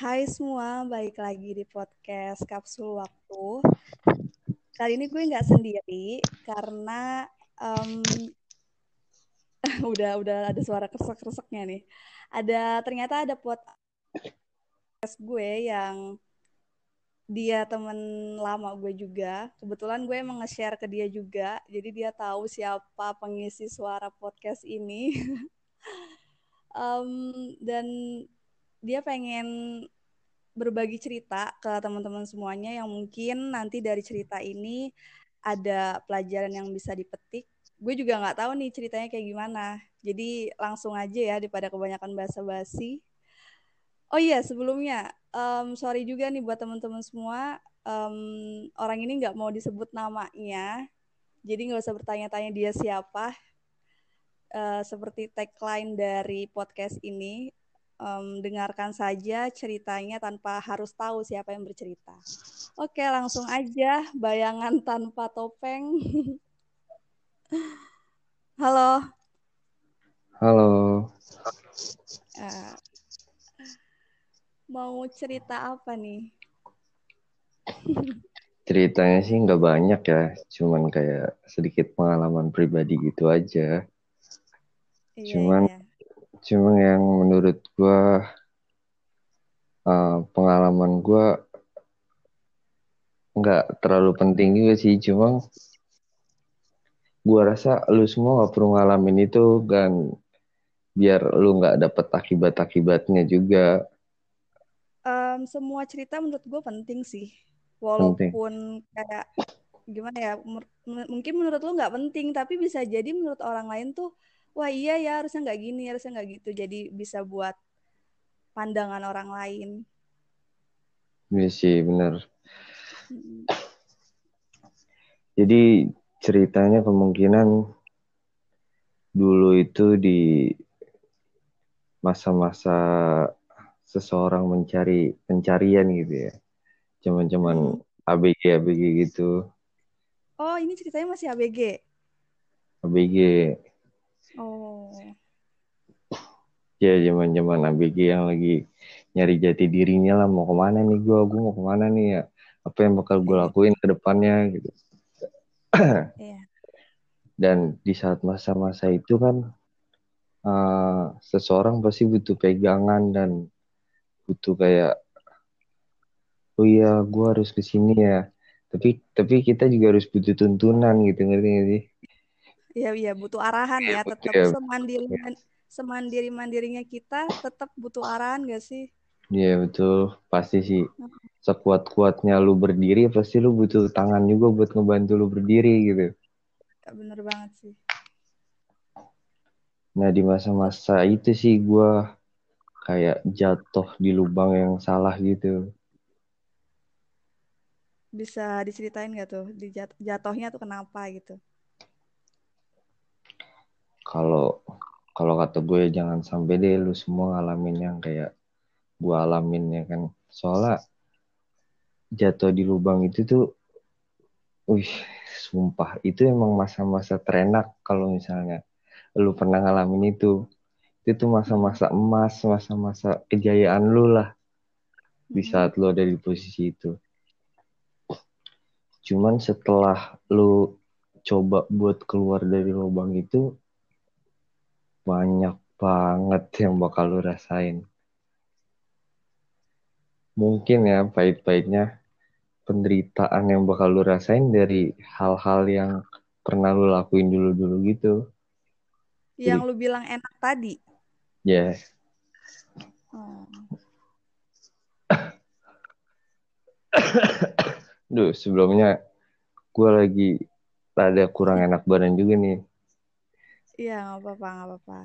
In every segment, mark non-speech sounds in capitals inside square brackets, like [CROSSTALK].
Hai semua, balik lagi di podcast Kapsul Waktu. Kali ini gue nggak sendiri karena um, [LAUGHS] udah udah ada suara kresek-kreseknya nih. Ada ternyata ada podcast gue yang dia temen lama gue juga. Kebetulan gue emang nge-share ke dia juga, jadi dia tahu siapa pengisi suara podcast ini. [LAUGHS] um, dan dia pengen berbagi cerita ke teman-teman semuanya yang mungkin nanti dari cerita ini ada pelajaran yang bisa dipetik. Gue juga nggak tahu nih ceritanya kayak gimana. Jadi langsung aja ya daripada kebanyakan bahasa basi. Oh iya sebelumnya um, sorry juga nih buat teman-teman semua. Um, orang ini nggak mau disebut namanya. Jadi nggak usah bertanya-tanya dia siapa. Uh, seperti tagline dari podcast ini, um, dengarkan saja ceritanya tanpa harus tahu siapa yang bercerita. Oke, langsung aja bayangan tanpa topeng. [LAUGHS] Halo. Halo. Uh, mau cerita apa nih? [LAUGHS] Ceritanya sih nggak banyak ya, cuman kayak sedikit pengalaman pribadi gitu aja. Iya, cuman iya cuma yang menurut gue uh, pengalaman gue nggak terlalu penting juga sih. Cuma gue rasa lu semua gak perlu ngalamin itu dan biar lu nggak dapet akibat-akibatnya juga. Um, semua cerita menurut gue penting sih. Walaupun penting. kayak gimana ya mungkin menurut lu nggak penting tapi bisa jadi menurut orang lain tuh wah iya ya harusnya nggak gini harusnya nggak gitu. Jadi bisa buat pandangan orang lain. Iya sih benar. Jadi ceritanya kemungkinan dulu itu di masa-masa seseorang mencari pencarian gitu ya. Cuman-cuman ABG ABG gitu. Oh ini ceritanya masih ABG ABG Oh. Ya zaman zaman ABG yang lagi nyari jati dirinya lah mau ke mana nih gue, gue mau ke mana nih ya, apa yang bakal gue iya. lakuin ke depannya gitu. yeah. [CLEARS THROAT] Dan di saat masa-masa itu kan uh, seseorang pasti butuh pegangan dan butuh kayak oh iya gue harus ke sini ya. Tapi tapi kita juga harus butuh tuntunan gitu ngerti gak sih? Iya iya butuh arahan ya, ya tetap ya. semandiri semandiri mandirinya kita tetap butuh arahan gak sih? Iya betul pasti sih sekuat kuatnya lu berdiri pasti lu butuh tangan juga buat ngebantu lu berdiri gitu. Bener banget sih. Nah di masa-masa itu sih gue kayak jatuh di lubang yang salah gitu. Bisa diceritain gak tuh di jatuhnya tuh kenapa gitu? Kalau kalau kata gue jangan sampai deh lu semua ngalamin yang kayak gue alamin ya kan? Soalnya jatuh di lubang itu tuh wih sumpah. Itu emang masa-masa terenak kalau misalnya lu pernah ngalamin itu. Itu tuh masa-masa emas masa-masa kejayaan lu lah di saat lu ada di posisi itu. Cuman setelah lu coba buat keluar dari lubang itu banyak banget yang bakal lu rasain. Mungkin ya pahit-pahitnya penderitaan yang bakal lu rasain dari hal-hal yang pernah lu lakuin dulu-dulu gitu. Yang Jadi, lu bilang enak tadi? Ya. Yeah. Oh. [COUGHS] Duh, sebelumnya gue lagi ada kurang enak badan juga nih. Iya, nggak apa-apa, nggak apa-apa.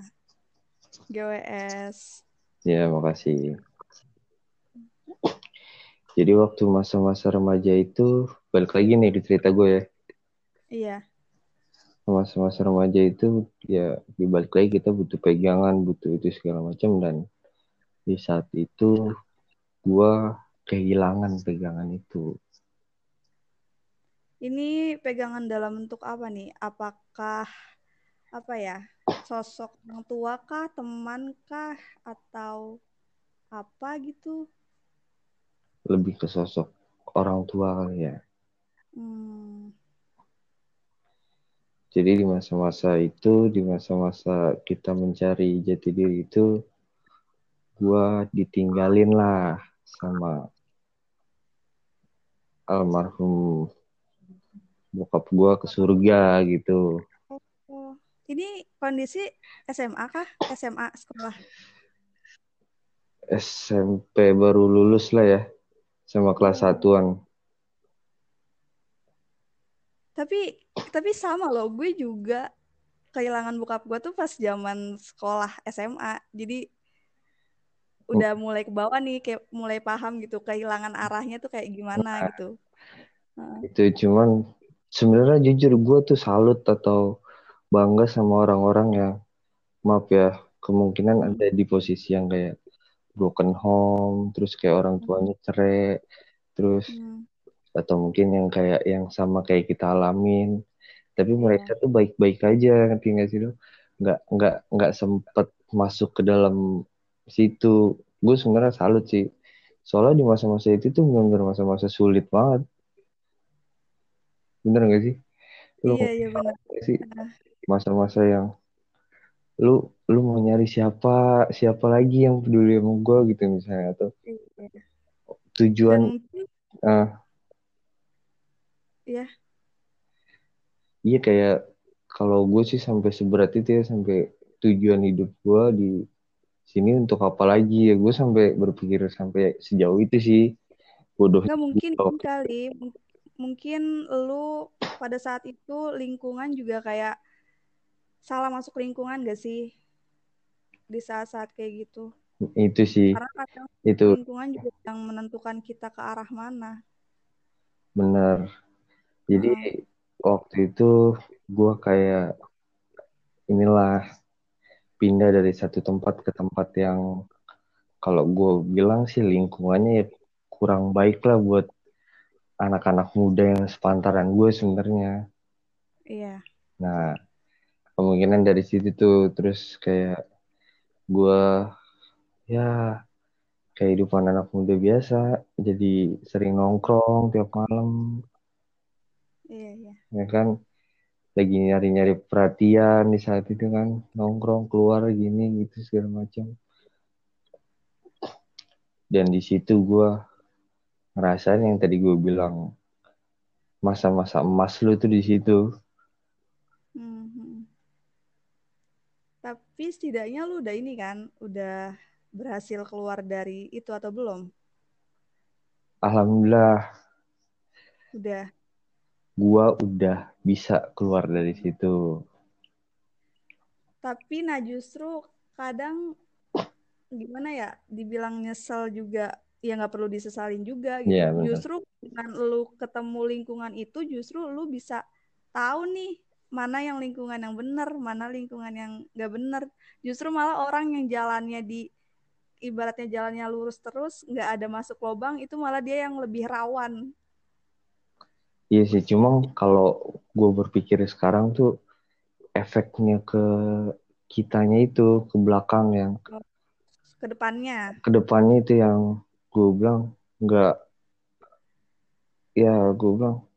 GWS. Ya, makasih. Jadi waktu masa-masa remaja itu, balik lagi nih di cerita gue ya. Iya. Masa-masa remaja itu, ya dibalik lagi kita butuh pegangan, butuh itu segala macam. Dan di saat itu, gue kehilangan pegangan itu. Ini pegangan dalam bentuk apa nih? Apakah apa ya sosok orang tua kah teman kah atau apa gitu lebih ke sosok orang tua kali ya. Hmm. Jadi di masa-masa itu, di masa-masa kita mencari jati diri itu, gua ditinggalin lah sama almarhum bokap gua ke surga gitu. Ini kondisi SMA kah? SMA sekolah? SMP baru lulus lah ya, sama kelas Oh. satuan. Tapi tapi sama loh, gue juga kehilangan bokap gue tuh pas zaman sekolah SMA. Jadi udah mulai ke bawah nih, kayak mulai paham gitu kehilangan arahnya tuh kayak gimana Nah, gitu. Heeh. itu cuman sebenarnya jujur gue tuh salut atau bangga sama orang-orang yang maaf ya kemungkinan ada di posisi yang kayak broken home, terus kayak orang tuanya cerai, terus Hmm. atau mungkin yang kayak yang sama kayak kita alamin. Tapi Iya. mereka tuh baik-baik aja, ngerti nggak sih lo? Nggak nggak nggak sempet masuk ke dalam situ. Gue sebenarnya salut sih. Soalnya di masa-masa itu tuh benar-benar masa-masa sulit banget. Bener gak sih? Lu Iya, iya benar. sih. Masa-masa yang lu lu mau nyari siapa siapa lagi yang peduli sama gue gitu misalnya atau Iya. Dan tujuan ah. Ya, iya kayak kalau gue sih sampai seberat itu ya sampai tujuan hidup gue di sini untuk apa lagi ya? Gue sampai berpikir sampai sejauh itu sih. Bodoh nggak mungkin kali. Mung- Mungkin lu pada saat itu lingkungan juga kayak salah masuk lingkungan gak sih? Di saat-saat kayak gitu. itu sih Karena kadang itu lingkungan juga yang menentukan kita ke arah mana. benar jadi Heeh. waktu itu gue kayak inilah pindah dari satu tempat ke tempat yang kalau gue bilang sih lingkungannya ya kurang baik lah buat anak-anak muda yang sepantaran gue sebenarnya. Iya. Nah, kemungkinan dari situ tuh terus kayak gue ya kehidupan anak muda biasa jadi sering nongkrong tiap malam Iya, iya. ya kan lagi nyari-nyari perhatian di saat itu kan nongkrong keluar gini gitu segala macam dan di situ gue ngerasain yang tadi gue bilang masa-masa emas lu tuh di situ Mhm. Tapi setidaknya lu udah ini kan, udah berhasil keluar dari itu atau belum? alhamdulillah Udah. gue udah bisa keluar dari situ Tapi nah justru kadang gimana ya, dibilang nyesel juga ya nggak perlu disesalin juga gitu. Iya, benar. Justru dengan lu ketemu lingkungan itu justru lu bisa tahu nih mana yang lingkungan yang benar, mana lingkungan yang nggak benar. Justru malah orang yang jalannya di ibaratnya jalannya lurus terus nggak ada masuk lubang itu malah dia yang lebih rawan. iya sih cuma kalau gue berpikir sekarang tuh efeknya ke kitanya itu ke belakang yang ke depannya. ke depannya itu yang gue bilang nggak ya gue bilang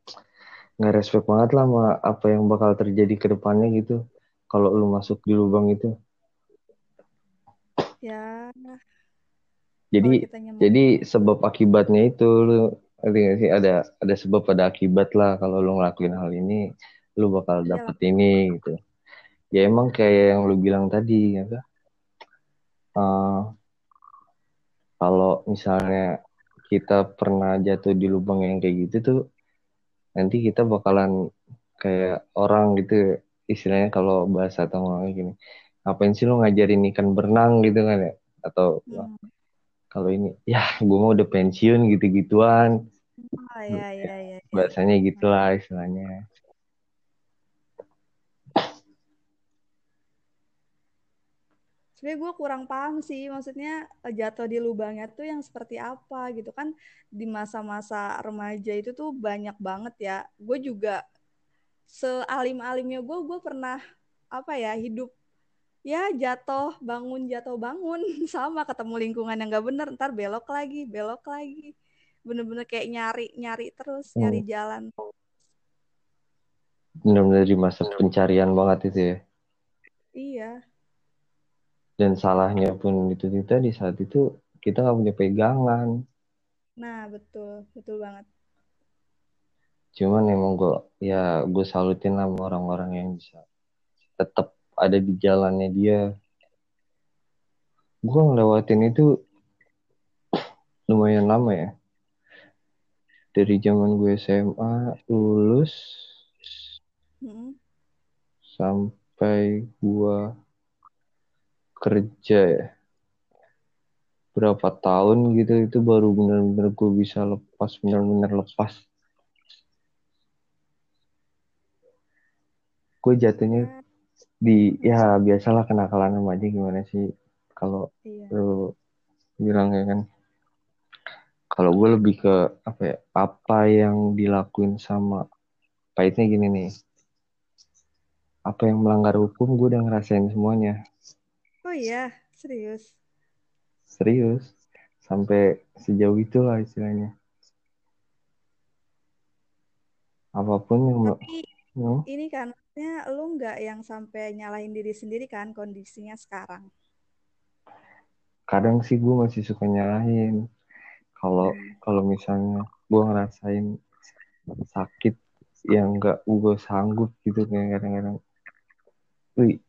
nggak respect banget lah sama apa yang bakal terjadi ke depannya gitu kalau lu masuk di lubang itu. Ya, jadi jadi sebab akibatnya itu lu ngerti sih? Ada ada sebab ada akibat lah kalau lu ngelakuin hal ini lu bakal Iya. dapet ini gitu. Ya emang kayak yang lu bilang tadi ya Eh, kalau misalnya kita pernah jatuh di lubang yang kayak gitu tuh nanti kita bakalan kayak orang gitu istilahnya kalau bahasa atau ngomongnya gini ngapain sih lu ngajarin ikan berenang gitu kan ya atau Hmm. kalau ini ya gue mau udah pensiun gitu-gituan Ah, ya, ya, ya, ya. bahasanya gitulah istilahnya Sebenarnya gue kurang paham sih, maksudnya eh, jatuh di lubangnya tuh yang seperti apa gitu. Kan di masa-masa remaja itu tuh banyak banget ya. Gue juga sealim-alimnya gue, gue pernah apa ya hidup ya jatuh bangun jatuh bangun. [LAUGHS] Sama ketemu lingkungan yang gak bener ntar belok lagi belok lagi. Bener-bener kayak nyari nyari terus Hmm. nyari jalan. Benar-benar di masa pencarian banget itu ya. Iya dan salahnya pun itu kita di saat itu kita nggak punya pegangan. Nah betul. Betul banget. Cuman emang gue ya gue salutin lah orang-orang yang bisa tetap ada di jalannya dia. Gue ngelewatin itu [CLEARS THROAT] lumayan lama ya. Dari zaman gue SMA lulus Mm-mm. sampai gue kerja ya. Berapa tahun gitu itu baru bener-bener gue bisa lepas bener-bener lepas. Gue jatuhnya Ya, di ya biasalah kenakalan aja gimana sih kalau iya. lu bilang ya kan. Kalau gue lebih ke apa ya apa yang dilakuin sama pahitnya gini nih. Apa yang melanggar hukum gue udah ngerasain semuanya oh iya serius? Serius. Sampai sejauh itulah istilahnya. Apa pun yang tapi Hmm, ini kan maksudnya lu nggak yang sampai nyalahin diri sendiri kan kondisinya sekarang? Kadang sih gue masih suka nyalahin. Kalau Hmm. kalau misalnya gue ngerasain sakit yang nggak gue sanggup gitu kayak kadang-kadang. Wih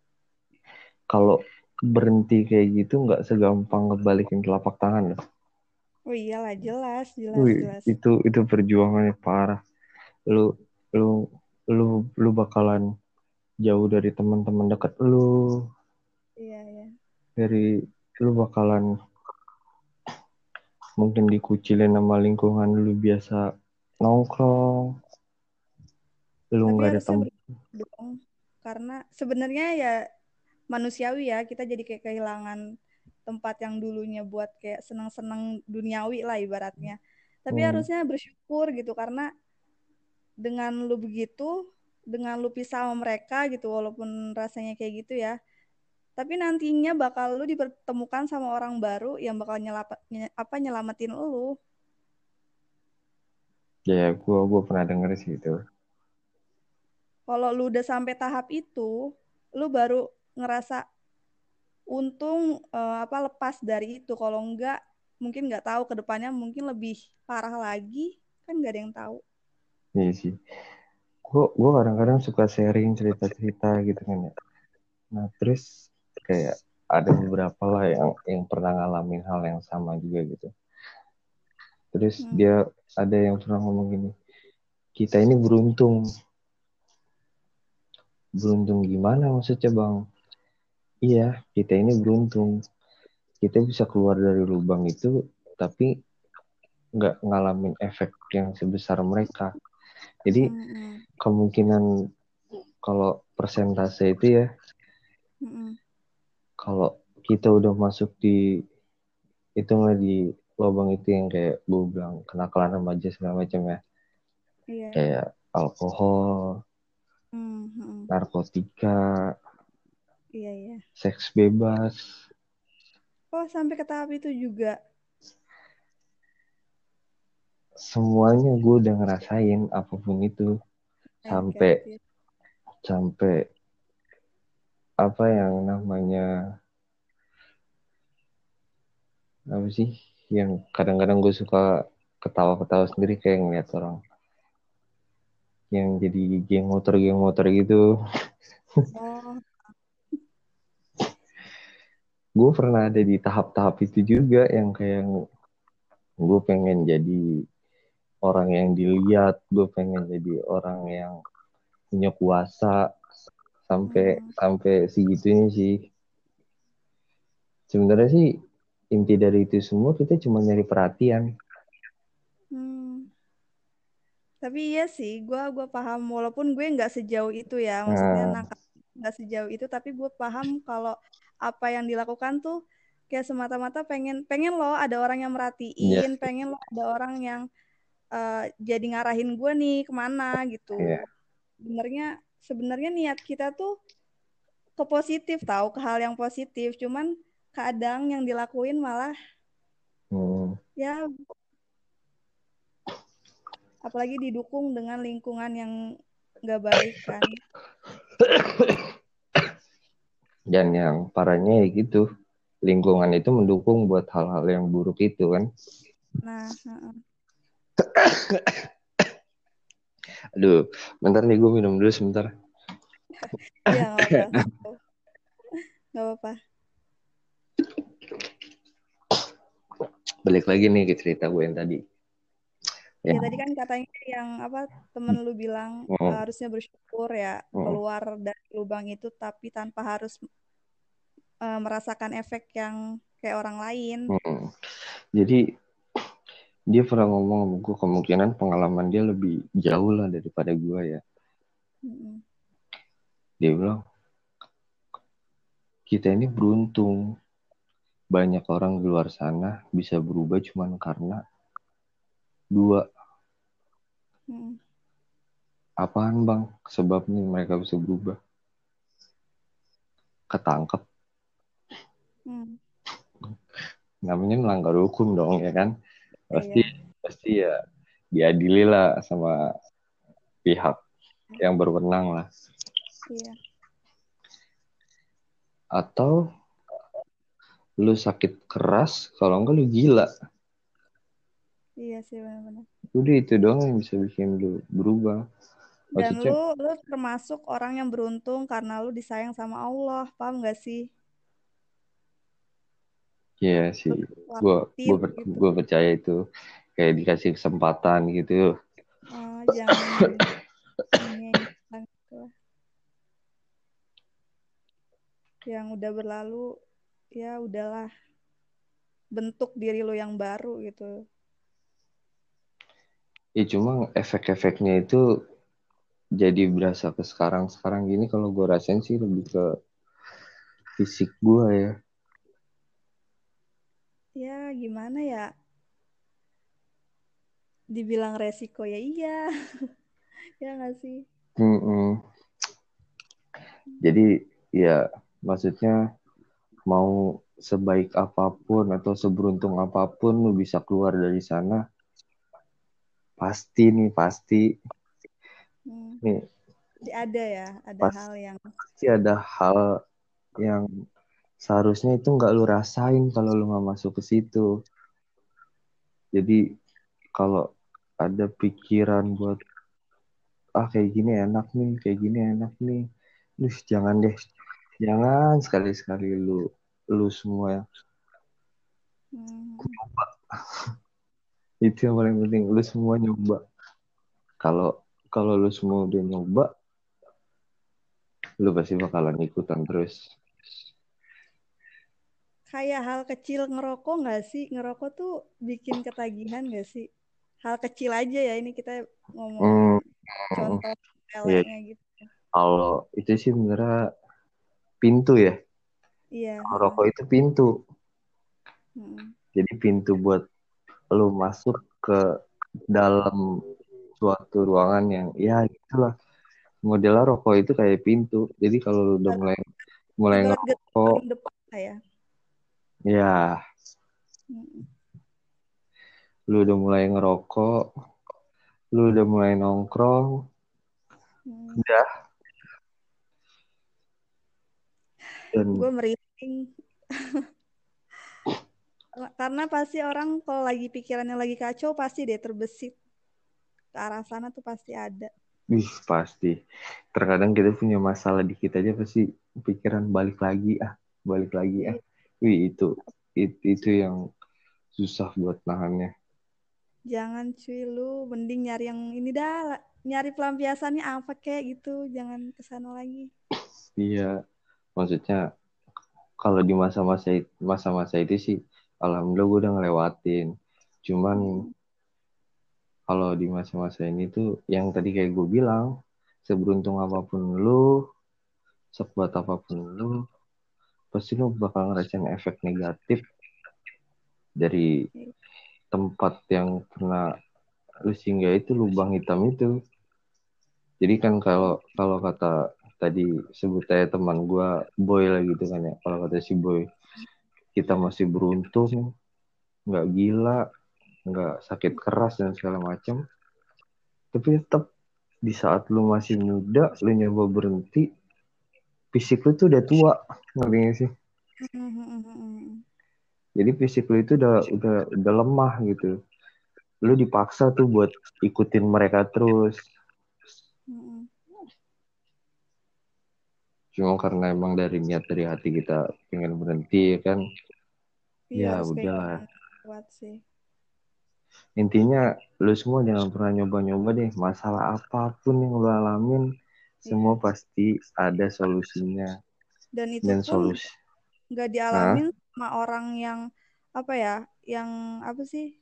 kalau berhenti kayak gitu nggak segampang ngebalikin telapak tangan loh oh iyalah jelas jelas Wih, jelas. itu itu perjuangannya parah. Lu lu lu lu bakalan jauh dari teman-teman dekat lu. Iya iya. Dari lu bakalan mungkin dikucilin sama lingkungan lu biasa nongkrong. Lu nggak ada harusnya tem bersyukur dong. Karena sebenarnya ya manusiawi ya kita jadi kayak kehilangan tempat yang dulunya buat kayak senang-senang duniawi lah ibaratnya. Tapi Hmm. harusnya bersyukur gitu karena dengan lu begitu dengan lu pisah sama mereka gitu walaupun rasanya kayak gitu ya tapi nantinya bakal lu dipertemukan sama orang baru yang bakal nyelapa, nye- apa nyelamatin lu. Ya gua gua pernah denger sih itu. Kalau lu udah sampai tahap itu lu baru ngerasa untung eh, apa lepas dari itu. Kalau enggak mungkin nggak tahu ke depannya mungkin lebih parah lagi kan nggak ada yang tahu. Iya sih. Gua gua kadang-kadang suka sharing cerita-cerita gitu kan ya. Nah terus kayak ada beberapa lah yang yang pernah ngalamin hal yang sama juga gitu. Terus Hmm. dia ada yang pernah ngomong gini kita ini beruntung. Beruntung gimana maksudnya bang iya kita ini beruntung. Kita bisa keluar dari lubang itu tapi nggak ngalamin efek yang sebesar mereka. Jadi Mm-mm. kemungkinan kalau persentase itu ya Mm-mm. kalau kita udah masuk di itu nggak di lubang itu yang kayak gue bilang kenakalan remaja segala macam ya. Iya. Kayak alkohol Hmm, narkotika iya iya. Seks bebas. Oh sampai ke tahap itu juga? Semuanya gue udah ngerasain apa pun itu. Sampai it. sampai apa yang namanya apa sih yang kadang-kadang gue suka ketawa-ketawa sendiri kayak ngeliat orang yang jadi geng motor geng motor gitu. Oh gue pernah ada di tahap-tahap itu juga yang kayak gue pengen jadi orang yang dilihat gue pengen jadi orang yang punya kuasa sampai Hmm. sampai segitunya sih sebenarnya sih inti dari itu semua kita cuma nyari perhatian Hmm. Tapi iya sih, gue gua paham walaupun gue nggak sejauh itu ya, maksudnya nah nggak sejauh itu, tapi gue paham kalau apa yang dilakukan tuh kayak semata-mata pengen pengen loh ada orang yang ya merhatiin, pengen loh ada orang yang eh, jadi ngarahin gue nih ke mana gitu. Sebenarnya sebenarnya niat kita tuh ke positif tahu ke hal yang positif, cuman kadang yang dilakuin malah hmm. ya apalagi didukung dengan lingkungan yang nggak baik kan [COUGHS] dan yang parahnya ya gitu lingkungan itu mendukung buat hal-hal yang buruk itu kan. Nah [COUGHS] aduh bentar nih gue minum dulu sebentar. [COUGHS] Ya nggak apa-apa. Balik lagi nih ke cerita gue yang tadi ya, ya tadi kan katanya yang apa temen lu bilang Hmm. uh, harusnya bersyukur ya Hmm. keluar dari lubang itu tapi tanpa harus uh, merasakan efek yang kayak orang lain Hmm. Jadi dia pernah ngomong sama gue kemungkinan pengalaman dia lebih jauh lah daripada gue ya. Mm-mm. Dia bilang kita ini beruntung banyak orang di luar sana bisa berubah cuman karena dua Mm-mm. apaan bang sebabnya mereka bisa berubah ketangkep Mm. namanya melanggar hukum dong ya kan pasti Iya. pasti ya diadili lah sama pihak yang berwenang lah Iya. atau lu sakit keras kalau enggak lu gila Iya sih benar-benar. udah itu doang yang bisa bikin lu berubah Dan maksudnya lu lu termasuk orang yang beruntung karena lu disayang sama Allah, paham gak sih? ya sih gue gue lakuin gitu. percaya itu kayak dikasih kesempatan gitu Oh, jangan. Yang udah berlalu, ya udahlah. Bentuk diri lu yang baru gitu. Ya cuma efek-efeknya itu jadi berasa ke sekarang sekarang gini kalau gue rasain sih lebih ke fisik gue ya Ya gimana ya? Dibilang resiko ya iya. [LAUGHS] ya gak sih? Mm-mm. Jadi ya maksudnya mau sebaik apa pun atau seberuntung apa pun lu bisa keluar dari sana pasti nih pasti. Hmm. nih. Jadi ada ya, ada Pas- hal yang pasti ada hal yang seharusnya itu nggak lu rasain kalau lu nggak masuk ke situ. Jadi kalau ada pikiran buat ah kayak gini enak nih, kayak gini enak nih, Duh, jangan deh, jangan sekali-sekali lu lu semua hmm, [LAUGHS] itu yang paling penting lu semua nyoba. Kalau kalau lu semua udah nyoba, lu pasti bakalan ikutan terus. kayak hal kecil ngerokok nggak sih? Ngerokok tuh bikin ketagihan nggak sih? Hal kecil aja ya ini kita ngomongin Hmm, contoh peleknya gitu. kalau itu sih sebenarnya pintu ya. Iya. Kalau rokok itu pintu. Hmm. Jadi pintu buat lu masuk ke dalam suatu ruangan yang ya gitulah. Modelnya rokok itu kayak pintu. Jadi kalau lu udah mulai mulai ngerokok, ya. ya lu udah mulai ngerokok, lu udah mulai nongkrong, Hmm. udah. Dan Gue merinding. [LAUGHS] Karena pasti orang kalau lagi pikirannya lagi kacau pasti deh terbesit ke arah sana tuh pasti ada. wih pasti. Terkadang kita punya masalah dikit aja pasti pikiran balik lagi ah, balik lagi ah. Wih itu itu, itu yang susah buat nahannya. Jangan cuy lu mending nyari yang ini dah nyari pelampiasannya apa kayak gitu jangan ke sana lagi Iya, maksudnya kalau di masa-masa it- masa-masa itu sih, alhamdulillah gue udah ngelewatin. Cuman kalau di masa-masa ini tuh, yang tadi kayak gue bilang, seberuntung apa pun lu, sekuat apa pun lu, pasti lu bakal ngerasain efek negatif dari tempat yang pernah lu singgah itu lubang hitam itu. Jadi kan kalau kalau kata tadi sebut aja teman gua Boy lah gitu kan ya. Kalau kata si Boy, kita masih beruntung, nggak gila, nggak sakit keras dan segala macam. tapi tetap di saat lu masih muda lu nyoba berhenti fisik lu tuh udah tua ngerti gak sih? Jadi fisik lu itu udah udah udah lemah gitu. Lu dipaksa tuh buat ikutin mereka terus cuma karena emang dari niat dari hati kita pengen berhenti ya kan Iya, ya udahlah gitu. kuat sih. intinya lu semua jangan pernah nyoba-nyoba deh masalah apa pun yang lu alamin semua pasti ada solusinya Dan itu dan solusi nggak dialamin sama orang yang apa ya, yang apa sih?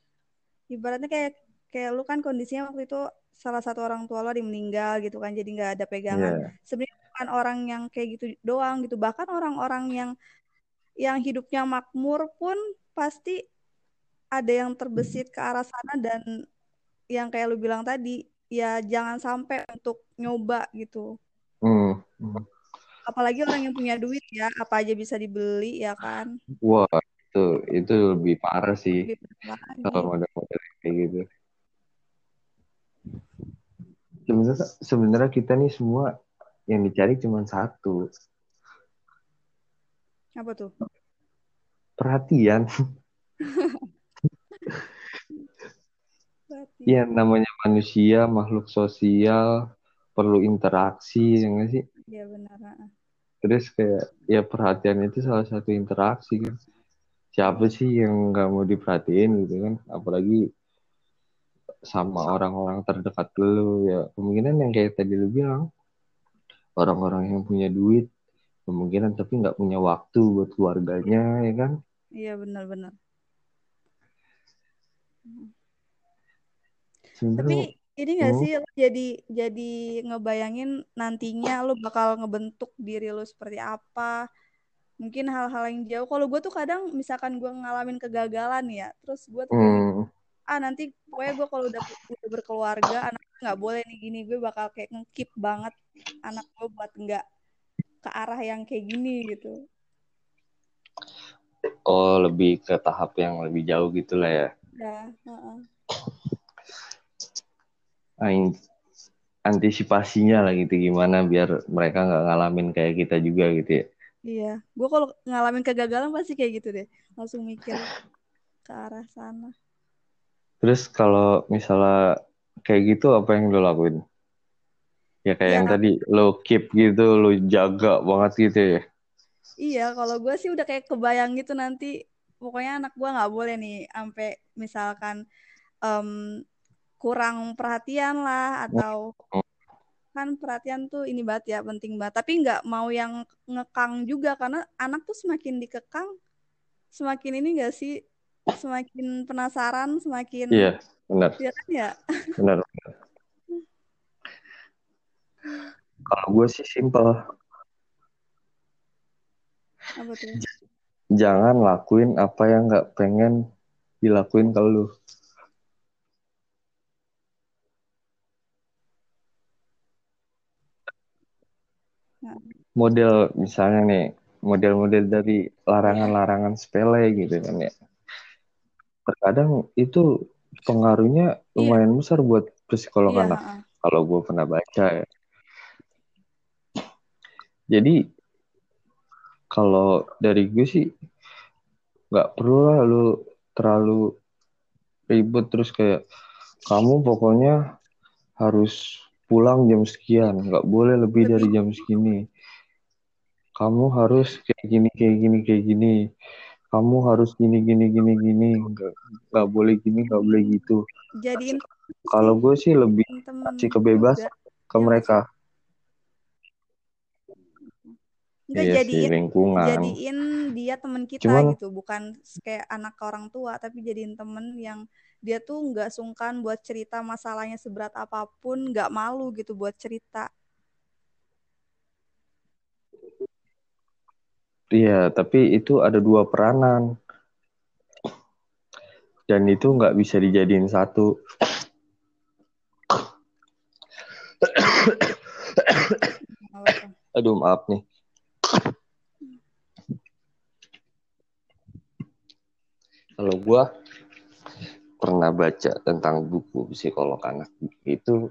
Ibaratnya kayak kayak lu kan kondisinya waktu itu salah satu orang tua lo meninggal gitu kan, jadi nggak ada pegangan. Iya. Sebenarnya bukan orang yang kayak gitu doang gitu, bahkan orang-orang yang yang hidupnya makmur pun pasti ada yang terbesit ke arah sana dan yang kayak lu bilang tadi, ya jangan sampai untuk nyoba gitu. Hmm. Apalagi orang yang punya duit ya, apa aja bisa dibeli ya kan. wah itu itu lebih parah sih Lebih parah lagi. kalau model-model kayak gitu sebenarnya sebenarnya kita nih semua yang dicari cuma satu Apa tuh? perhatian. [LAUGHS] Iya namanya manusia makhluk sosial perlu interaksi ya nggak sih Iya benar. terus kayak ya perhatian itu salah satu interaksi kan siapa sih yang nggak mau diperhatiin gitu kan apalagi sama orang-orang terdekat lu ya kemungkinan yang kayak tadi lu bilang orang-orang yang punya duit kemungkinan tapi nggak punya waktu buat keluarganya ya kan Iya benar-benar. Tapi ini gak Hmm. sih lo jadi jadi ngebayangin nantinya lo bakal ngebentuk diri lo seperti apa? Mungkin hal-hal yang jauh. Kalau gue tuh kadang misalkan gue ngalamin kegagalan ya, terus gue tuh hmm, ah nanti pokoknya gue kalau udah, udah berkeluarga, anak gue nggak boleh nih gini, gue bakal kayak ngekip banget anak gue buat nggak ke arah yang kayak gini gitu. oh lebih ke tahap yang lebih jauh gitu lah ya Ya, heeh. In- antisipasinya lah gitu gimana biar mereka nggak ngalamin kayak kita juga gitu ya Iya, gue kalau ngalamin kegagalan pasti kayak gitu deh, langsung mikir ke arah sana. terus kalau misalnya kayak gitu apa yang lo lakuin? Ya kayak Ya. yang tadi lo keep gitu lo jaga banget gitu ya? Iya, kalau gue sih udah kayak kebayang gitu nanti, pokoknya anak gue nggak boleh nih, sampai misalkan em, kurang perhatian lah, atau kan perhatian tuh ini banget ya, penting banget. Tapi nggak mau yang ngekang juga, karena anak tuh semakin dikekang, semakin ini gak sih, semakin penasaran, semakin iya benar ya kan ya. benar benar. kalau gue sih simpel Apa tuh? jangan lakuin apa yang nggak pengen dilakuin ke lu model misalnya nih model-model dari larangan-larangan sepele gitu kan ya terkadang itu pengaruhnya Iya. lumayan besar buat psikolog iya, anak kalau gue pernah baca ya jadi kalau dari gue sih nggak perlu lah lu terlalu ribet terus kayak kamu pokoknya harus pulang jam sekian nggak boleh lebih Lebih. dari jam segini kamu harus kayak gini kayak gini kayak gini kamu harus gini gini gini gini nggak nggak boleh gini nggak boleh gitu. Jadiin kalau gue sih lebih temen kasih kebebasan juga. ke Iya, mereka. Enggak iya sih jadiin lingkungan. jadiin dia teman kita Cuman- gitu. Bukan kayak anak ke orang tua tapi jadiin temen yang dia tuh nggak sungkan buat cerita masalahnya seberat apa pun nggak malu gitu buat cerita Iya, tapi itu ada dua peranan. Dan itu nggak bisa dijadiin satu. Aduh, maaf nih. Kalau gua pernah baca tentang buku psikolog anak itu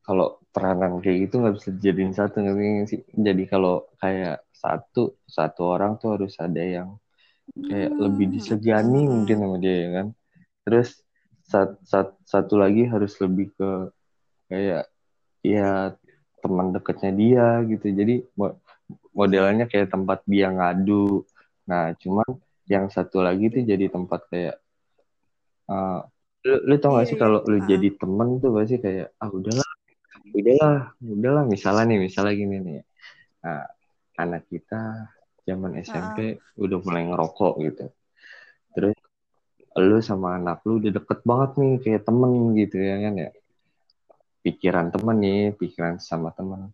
kalau peranan kayak gitu nggak bisa jadiin satu nggak sih jadi kalau kayak satu satu orang tuh harus ada yang kayak Hmm, lebih disegani mungkin sama dia ya kan? Terus sat, sat, satu lagi harus lebih ke kayak ya teman dekatnya dia gitu. Jadi mo- modelnya kayak tempat dia ngadu. Nah cuman yang satu lagi tuh jadi tempat kayak uh, lu, lu tau gak Iya, sih iya. kalau lu Ah, jadi temen tuh pasti kayak ah udahlah udahlah udahlah misalnya nih misalnya gini nih. Nah, anak kita zaman SMP ah. udah mulai ngerokok gitu. Terus lu sama anak lu udah deket banget nih kayak temen gitu ya kan ya. Pikiran temen nih pikiran sama temen.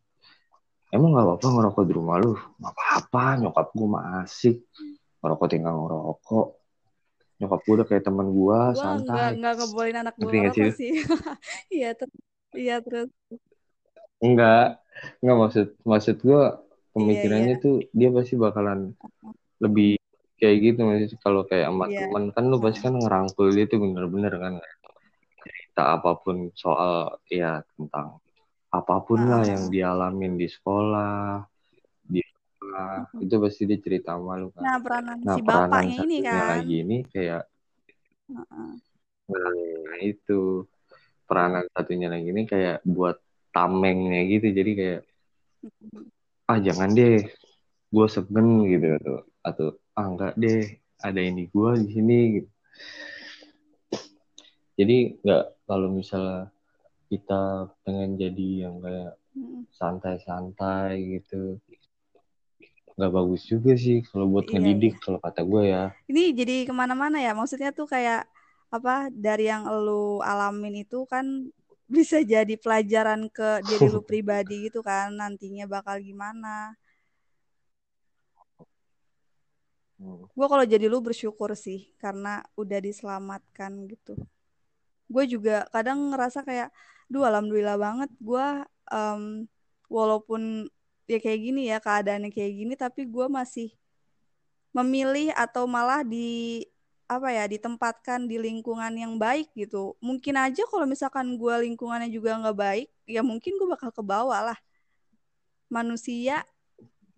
Emang gak apa-apa ngerokok di rumah lu? Gak apa-apa nyokap gue mah asik. Ngerokok tinggal ngerokok. Nyokap gue udah kayak temen gue santai. nggak ngebolehin anak gue gak ngerokok sih. [LAUGHS] Iya, terus iya terus. enggak enggak maksud maksud gue Iya, pemikirannya tuh dia pasti bakalan lebih kayak gitu maksudnya kalau kayak sama Iya. temen kan lu pasti kan ngerangkul dia tuh bener-bener kan cerita apa pun soal ya tentang apa pun ah, lah ah, yang ah. dialamin di sekolah di rumah Mm-mm. itu pasti dia cerita sama lu kan Nah, peranan nah si peranan bapaknya ini kan. lagi ini kayak ah. nah itu peranan satunya lagi ini kayak buat tamengnya gitu jadi kayak. Ah jangan deh gue segen gitu atau atau ah enggak deh ada ini gue di sini gitu jadi nggak kalau misalnya kita pengen jadi yang kayak Mm-mm. santai-santai gitu nggak bagus juga sih kalau buat Iya, ngedidik iya. kalau kata gue ya Ini jadi ke mana-mana ya. Maksudnya tuh kayak apa dari yang lu alamin itu kan bisa jadi pelajaran ke diri lu [LAUGHS] pribadi gitu kan nantinya bakal gimana. Hmm. Gue kalau jadi lu bersyukur sih karena udah diselamatkan gitu. Gue juga kadang ngerasa kayak, duh alhamdulillah banget gue em, walaupun ya kayak gini ya keadaannya kayak gini tapi gue masih memilih atau malah di apa ya ditempatkan di lingkungan yang baik gitu. Mungkin aja kalau misalkan gue lingkungannya juga nggak baik, ya mungkin gue bakal ke bawah lah. Manusia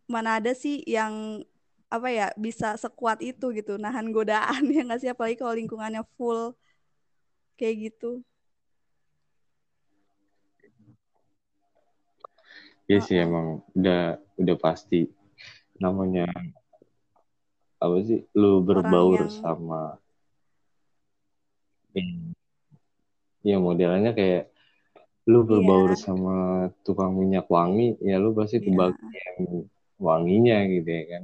mana ada sih yang apa ya bisa sekuat itu gitu nahan godaan [LAUGHS] ya nggak sih apalagi kalau lingkungannya full kayak gitu. ya sih Heeh. emang udah udah pasti namanya apa sih? Lu berbaur yang sama ya modelnya kayak lu berbaur iya sama tukang minyak wangi ya lu pasti iya. kebagian wanginya gitu ya kan.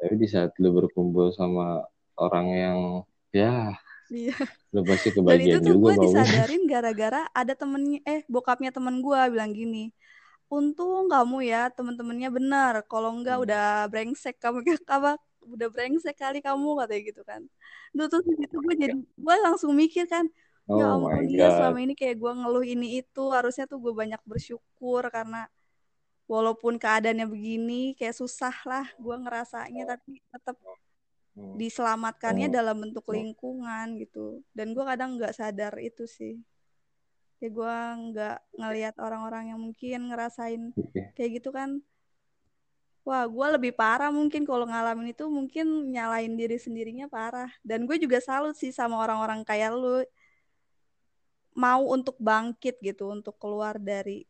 Tapi di saat lu berkumpul sama orang yang ya iya. lu pasti Dan itu kebagian tuh juga gue disadarin [LAUGHS] gara-gara ada temennya, eh bokapnya temen gue bilang gini, untung kamu ya temen-temennya benar, kalau enggak Hmm. udah brengsek kamu. [LAUGHS] Apa udah brengsek kali kamu katanya gitu kan. Duh terus di situ gue jadi gue langsung mikir kan, ya oh ampun dia selama ini kayak gue ngeluh ini itu harusnya tuh gue banyak bersyukur karena walaupun keadaannya begini kayak susah lah gue ngerasanya tapi tetap Hmm. diselamatkannya Hmm. dalam bentuk Hmm. lingkungan gitu dan gue kadang nggak sadar itu sih ya gue nggak ngelihat orang-orang yang mungkin ngerasain kayak gitu kan wah gue lebih parah mungkin kalau ngalamin itu mungkin nyalain diri sendirinya parah. Dan gue juga salut sih sama orang-orang kayak lu. Mau untuk bangkit gitu untuk keluar dari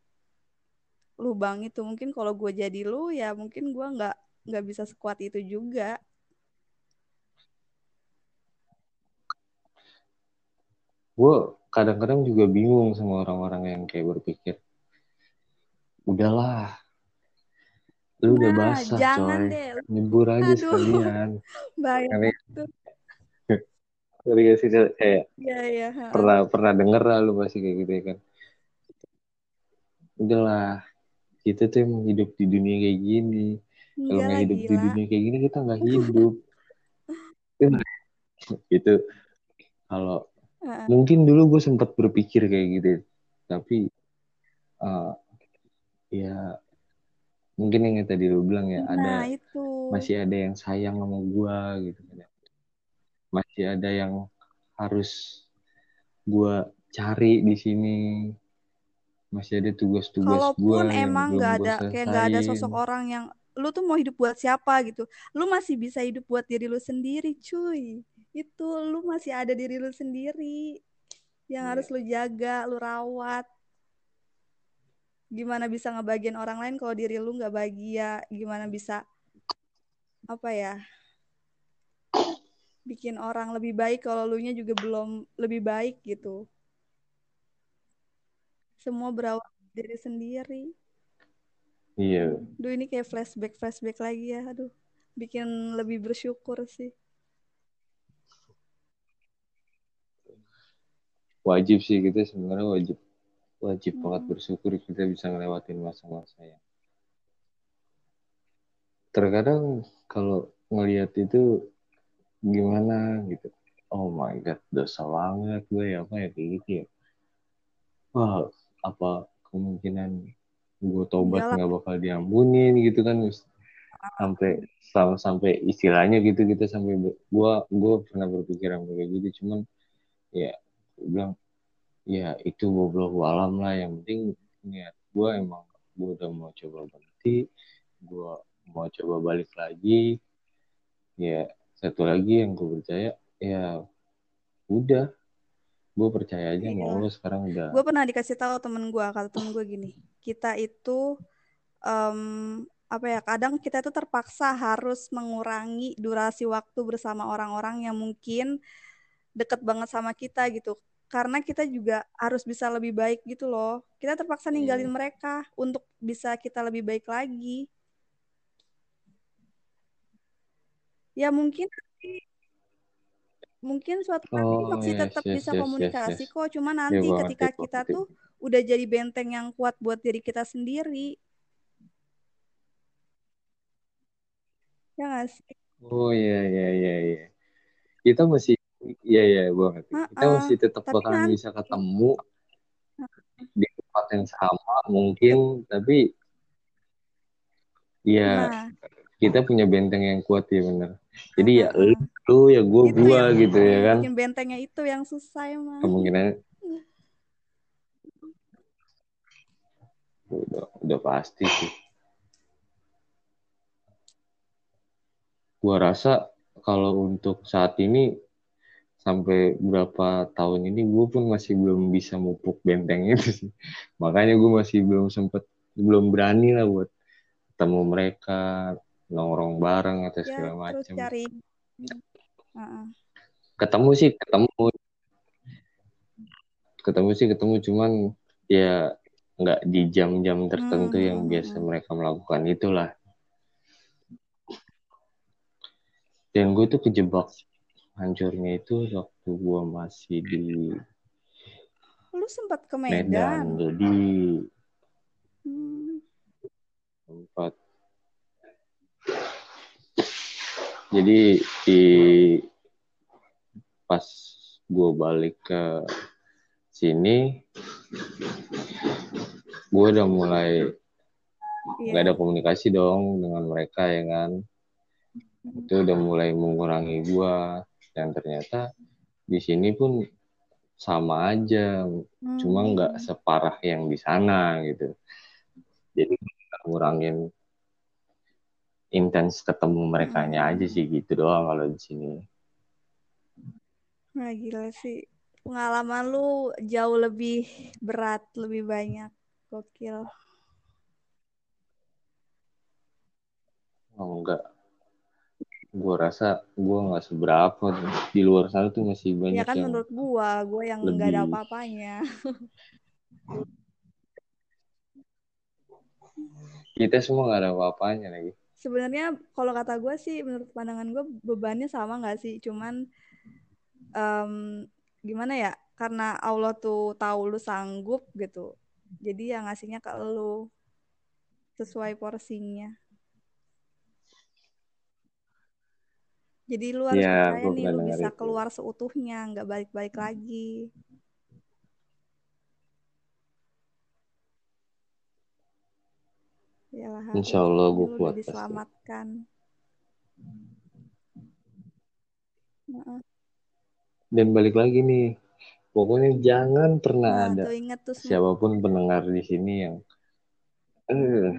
lubang itu. Mungkin kalau gue jadi lu ya mungkin gue nggak nggak bisa sekuat itu juga. Gue kadang-kadang juga bingung sama orang-orang yang kayak berpikir udahlah lu udah nah basah jangan coy. deh. Nyebur aja aduh sekalian. [LAUGHS] ngerti gak sih kayak iya iya ha. pernah pernah denger lah lu pasti kayak gitu ya kan. Udahlah kita tuh emang hidup di dunia kayak gini. Kalau enggak nggak hidup di gila. dunia kayak gini kita nggak [LAUGHS] hidup. Itu kalau Heeh. mungkin dulu gue sempat berpikir kayak gitu. Tapi uh, ya mungkin yang tadi lu bilang ya nah ada itu. masih ada yang sayang sama gue gitu kan masih ada yang harus gue cari di sini. Masih ada tugas-tugas gue emang nggak ada kayak nggak ada sosok orang yang lu tuh mau hidup buat siapa? gitu. Lu masih bisa hidup buat diri lu sendiri cuy. Itu lu masih ada diri lu sendiri yang Iya. harus lu jaga lu rawat gimana bisa ngebagian orang lain kalau diri lu nggak bahagia? Gimana bisa apa ya bikin orang lebih baik kalau lu nya juga belum lebih baik gitu? Semua berawal dari diri sendiri. Iya. Duh ini kayak flashback flashback lagi ya. Aduh bikin lebih bersyukur sih. Wajib sih kita sebenarnya wajib wajib Hmm. banget bersyukur kita bisa ngelewatin masa-masa yang terkadang kalau ngelihat itu gimana gitu. Oh my god dosa banget gue ya apa ya kayak gitu ya. Wah apa kemungkinan gue tobat nggak bakal diampunin gitu kan sampai sampai, sampai istilahnya gitu kita sampai gue gue pernah berpikiran kayak gitu cuman ya gue bilang ya itu goblok alam lah. Yang penting niat gue emang gue udah mau coba berhenti gue mau coba balik lagi. Ya satu lagi yang gue percaya ya udah. Gue percaya aja Iya. mau lo sekarang udah. Gue pernah dikasih tahu temen gue kata temen gue gini kita itu em, apa ya kadang kita itu terpaksa harus mengurangi durasi waktu bersama orang-orang yang mungkin deket banget sama kita gitu karena kita juga harus bisa lebih baik gitu loh kita terpaksa ninggalin Hmm. mereka untuk bisa kita lebih baik lagi ya mungkin mungkin suatu hari Oh, masih yes, tetap yes, bisa yes, yes, komunikasi yes. kok cuma Ya, nanti gua ketika gua kita ngerti. tuh udah jadi benteng yang kuat buat diri kita sendiri ya nggak sih Oh iya iya iya iya. Kita masih iya iya gue ngerti. Kita Ha-ha. masih tetap bakalan nanti- bisa ketemu di tempat yang sama mungkin, tapi ya nah kita punya benteng yang kuat ya bener. Jadi ya lu, lu ya gue gua yang- gitu ya kan. bikin bentengnya itu yang susah emang Kemungkinan udah udah pasti sih. Gua rasa kalau untuk saat ini sampai berapa tahun ini gue pun masih belum bisa mupuk benteng itu sih. Makanya gue masih belum sempet belum berani lah buat ketemu mereka nongkrong bareng atau ya segala terus macam. cari. Ketemu sih ketemu, ketemu sih ketemu cuman ya nggak di jam-jam tertentu Hmm, yang hmm, biasa hmm. mereka melakukan itulah. Dan gue tuh kejebak hancurnya itu waktu gue masih di lu sempat ke Medan. Medan Jadi Hmm. tempat jadi di pas gue balik ke sini gue udah mulai Iya. nggak ada komunikasi dong dengan mereka ya kan itu udah mulai mengurangi gue dan ternyata di sini pun sama aja cuma Hmm. nggak separah yang di sana gitu jadi ngurangin intens ketemu mereka Hmm. aja sih gitu doang kalau di sini Wah, gila sih. Pengalaman lu jauh lebih berat, lebih banyak. Gokil. oh enggak gue rasa gue nggak seberapa di luar sana tuh masih Ya banyak kan yang menurut gua, gua yang nggak ada lebih- apa-apanya. kita semua nggak ada apa-apanya lagi Sebenarnya kalau kata gua sih, menurut pandangan gua bebannya sama nggak sih? Cuman em, gimana ya? Karena Allah tuh tahu lu sanggup gitu. Jadi ya ngasihnya ke lu sesuai porsinya. Jadi lu harus Ya, percaya nih lu bisa itu. keluar seutuhnya, nggak balik-balik lagi. Yalah. Insya Allah gue kuat pasti diselamatkan. Dan balik lagi nih pokoknya jangan pernah Nah, ada tuh inget tuh siapa pun pendengar di sini yang eh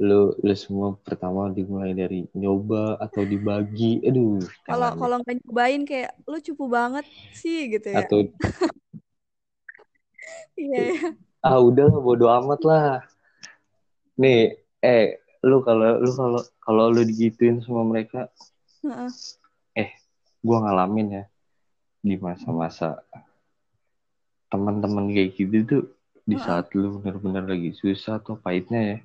lu lu semua pertama dimulai dari nyoba atau dibagi aduh Kalau kalau nggak nyobain kayak lu cupu banget sih gitu ya. atau [LAUGHS] Iya ya. ah udah bodo amat lah nih eh lu kalau lu kalau kalau lu digituin sama mereka Heeh. eh gua ngalamin ya di masa-masa teman-teman kayak gitu tuh di saat lu bener-bener lagi susah atau pahitnya ya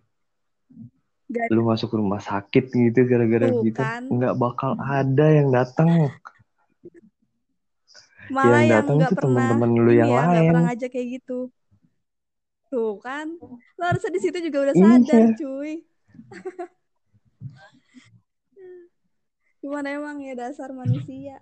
Gak lu masuk rumah sakit gitu gara-gara Tuh, gitu kan. nggak bakal ada yang datang malah yang datang tuh pernah teman-teman lu yang ya nggak lain pernah ngajak kayak gitu. Tuh kan. Lo harusnya di situ juga udah Iya. sadar, cuy. [LAUGHS] Cuman emang ya dasar manusia.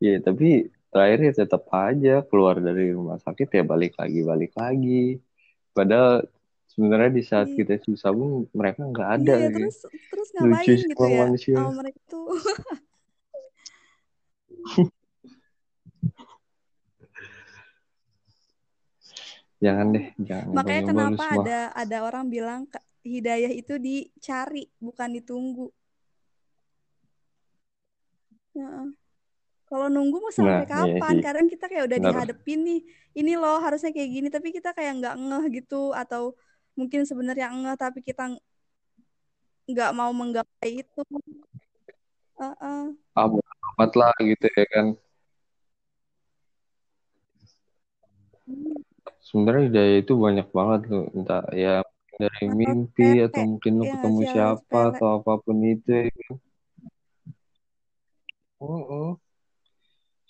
ya tapi terakhirnya tetap aja keluar dari rumah sakit ya balik lagi balik lagi padahal sebenarnya di saat Iya. kita susah pun mereka nggak ada Iya, gitu. terus terus lucu ngapain sih gitu ya? manusia Sama mereka tuh. [LAUGHS] jangan deh jangan Makanya kenapa ada ada orang bilang "Ka- hidayah itu dicari, bukan ditunggu. Kalau nunggu mau sampai nah iya kapan? sih Kadang kita kayak udah benar dihadepin nih. Ini loh harusnya kayak gini, tapi kita kayak nggak ngeh gitu atau mungkin sebenarnya ngeh tapi kita nggak mau menggapai itu. Heeh. ah bodo amat lah gitu ya kan sebenarnya hidayah itu banyak banget loh entah ya dari mimpi atau mungkin lu ya ketemu siapa atau apa pun itu ya kan Mm-mm.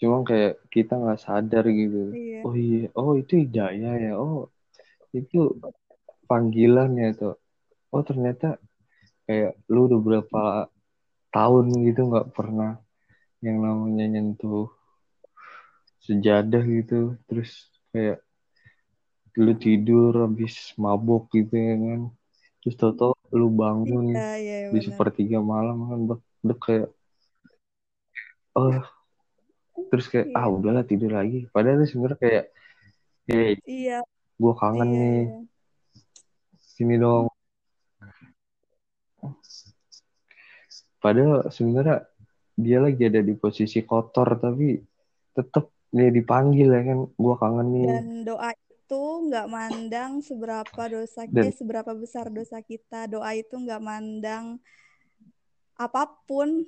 Cuma kayak kita nggak sadar gitu. Iya. oh iya oh itu hidayah ya oh itu panggilan ya tuh oh ternyata kayak lu udah berapa tahun gitu nggak pernah yang namanya nyentuh sejadah gitu. Terus kayak lu tidur habis mabok gitu ya kan. Terus tau lu bangun Iya, iya di sepertiga malam kan dek kayak oh terus kayak Iya. ah udahlah tidur lagi padahal itu sebenarnya kayak hey Iya, gue kangen iya, nih sini dong padahal sebenarnya dia lagi ada di posisi kotor tapi tetap dia dipanggil ya kan gue kangen nih Dan doa itu nggak mandang seberapa dosa Dan- eh seberapa besar dosa kita. Doa itu nggak mandang apa pun.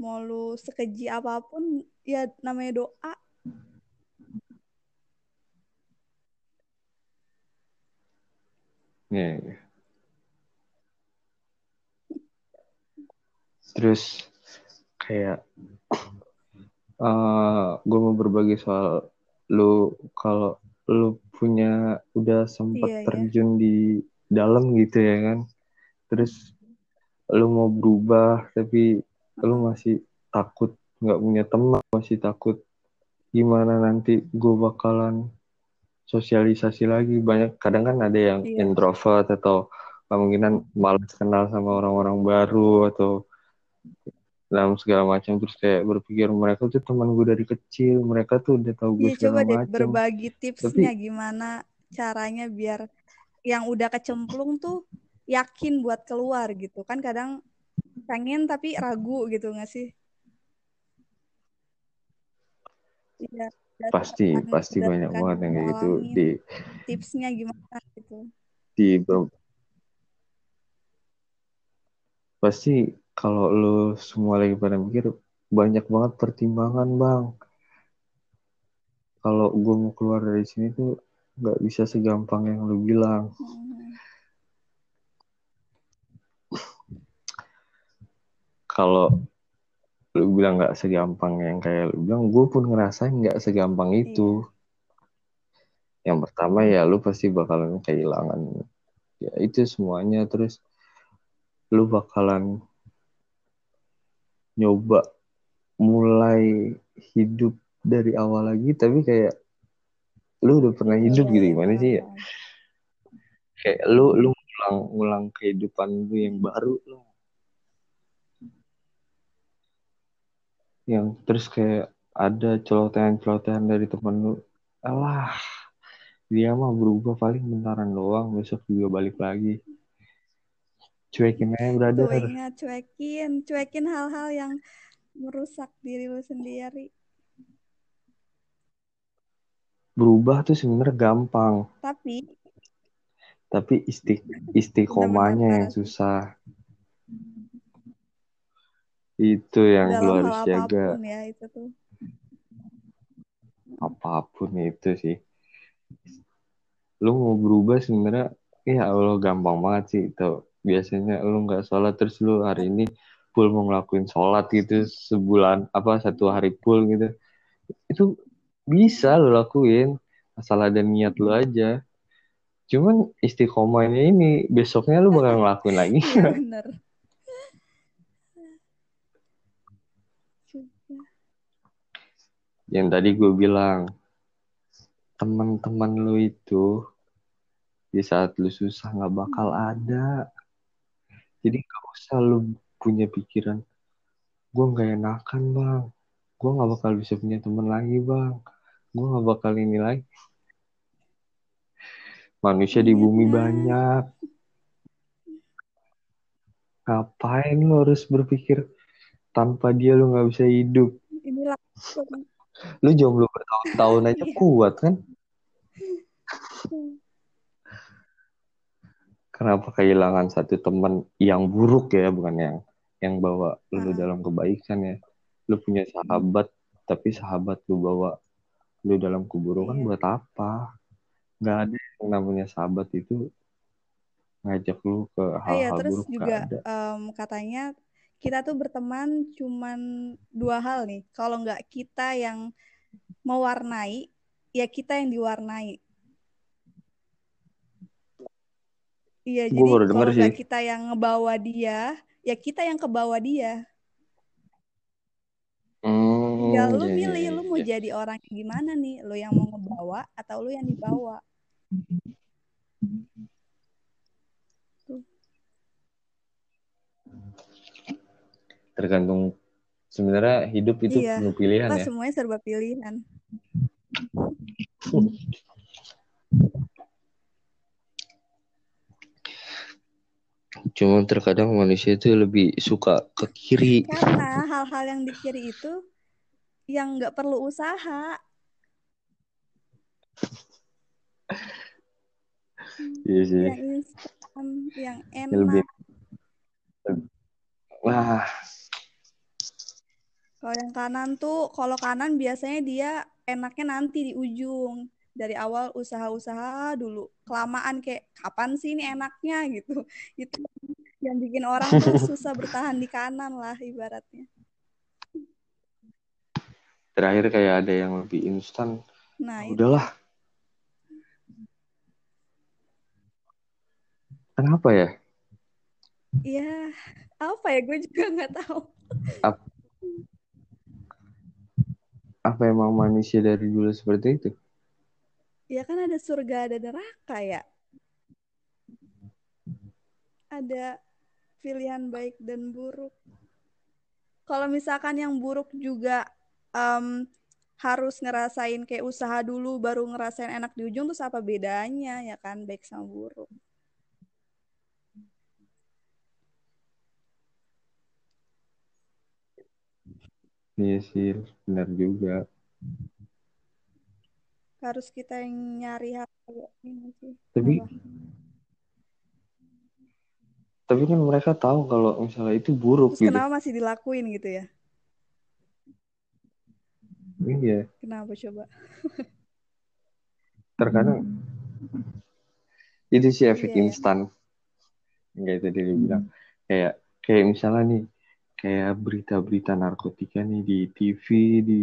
Mau lu sekeji apa pun, ya namanya doa. Ya, ya. Terus kayak gue mau berbagi soal lu kalau lu punya udah sempat Iya, iya. terjun di dalam gitu ya kan. Terus lu mau berubah tapi lu masih takut nggak punya teman, masih takut gimana nanti gue bakalan sosialisasi lagi banyak kadang kan ada yang Iya. introvert atau kemungkinan malas kenal sama orang-orang baru atau dalam segala macam terus kayak berpikir mereka tuh teman gue dari kecil mereka tuh udah tahu gue Iya, coba segala deh macam berbagi tipsnya gimana caranya biar yang udah kecemplung tuh yakin buat keluar gitu. Kan kadang pengen tapi ragu gitu nggak sih? Iya. pasti berdasarkan- pasti banyak banget yang kayak gitu di Tipsnya gimana gitu. di pasti kalau lu semua lagi pada mikir banyak banget pertimbangan bang kalau gue mau keluar dari sini tuh nggak bisa segampang yang lu bilang Hmm. Kalau lu bilang nggak segampang yang kayak lu bilang gue pun ngerasain nggak segampang itu. Yang pertama ya lu pasti bakalan kehilangan ya itu semuanya. Terus lu bakalan nyoba mulai hidup dari awal lagi tapi kayak lu udah pernah hidup Iya, gitu iya, gimana sih ya? Kayak lu lu ulang ulang kehidupan lu yang baru lah yang terus kayak ada celotehan-celotehan dari temen lu. Alah dia mah berubah paling bentaran doang. Besok juga balik lagi. Cuekin aja brother. Ingat cuekin, cuekin hal-hal yang merusak diri lu sendiri. berubah tuh sebenarnya gampang. Tapi tapi isti istiqomahnya yang susah itu yang dalam harus hal jaga. apa pun ya itu tuh. apa pun itu sih. Lu mau berubah sebenarnya ya Allah gampang banget sih tuh biasanya lu nggak sholat terus lu hari ini full mau ngelakuin sholat gitu sebulan apa satu hari full gitu. Itu bisa lu lakuin asal ada niat lu aja. Cuman istiqomahnya ini besoknya lu bakal ngelakuin lagi. [LAUGHS] Iya bener. Yang tadi gue bilang teman-teman lu itu di saat lu susah nggak bakal ada. Jadi gak usah lu punya pikiran gue nggak enakan bang. Gue nggak bakal bisa punya teman lagi bang. Gue nggak bakal ini lagi. Manusia di bumi Iya. banyak. Ngapain lu harus berpikir tanpa dia lu nggak bisa hidup? Inilah lu jomblo bertahun-tahun aja Iya. kuat kan? Kenapa kehilangan satu teman yang buruk ya bukan yang yang bawa lu dalam kebaikan ya? Lu punya sahabat tapi sahabat lu bawa lu dalam keburukan Iya. buat apa? Nggak ada yang namanya sahabat itu ngajak lu ke Iya, hal-hal terus buruk nggak juga ada. em, katanya kita tuh berteman cuman dua hal nih. Kalau nggak kita yang mewarnai, ya kita yang diwarnai. Iya, jadi kalau nggak kita yang ngebawa dia, ya kita yang kebawa dia. hmm, Tinggal lu iya, iya, milih, iya, lu mau iya. jadi orang gimana nih? Lu yang mau ngebawa atau lu yang dibawa? Tergantung sebenarnya hidup itu Iya. penuh pilihan Lah ya semuanya serba pilihan. cuma terkadang manusia itu lebih suka ke kiri Karena hal-hal yang di kiri itu yang nggak perlu usaha. iya sih yang instan, yang Yang lebih enak. wah Kalau yang kanan tuh, kalau kanan biasanya dia enaknya nanti di ujung. Dari awal usaha-usaha dulu. Kelamaan kayak kapan sih ini enaknya [LAUGHS] gitu. Itu yang bikin orang tuh [LAUGHS] susah bertahan di kanan lah ibaratnya. terakhir kayak ada yang lebih instan Nah, itu. udahlah kenapa ya Ya, apa ya? Gue juga nggak tahu. Apa emang manusia dari dulu seperti itu Ya kan ada surga, ada neraka ya. Ada pilihan baik dan buruk. Kalau misalkan yang buruk juga em, harus ngerasain kayak usaha dulu baru ngerasain enak di ujung terus apa bedanya ya kan baik sama buruk. Iya sih benar juga Harus kita yang nyari hal kayak ini sih. tapi Apa? tapi kan mereka tahu kalau misalnya itu buruk Terus gitu kenapa masih dilakuin gitu ya? iya Kenapa coba? terkadang itu sih efek Iya, ya. instan kayak tadi dia bilang kayak kayak misalnya nih kayak berita-berita narkotika nih di TV di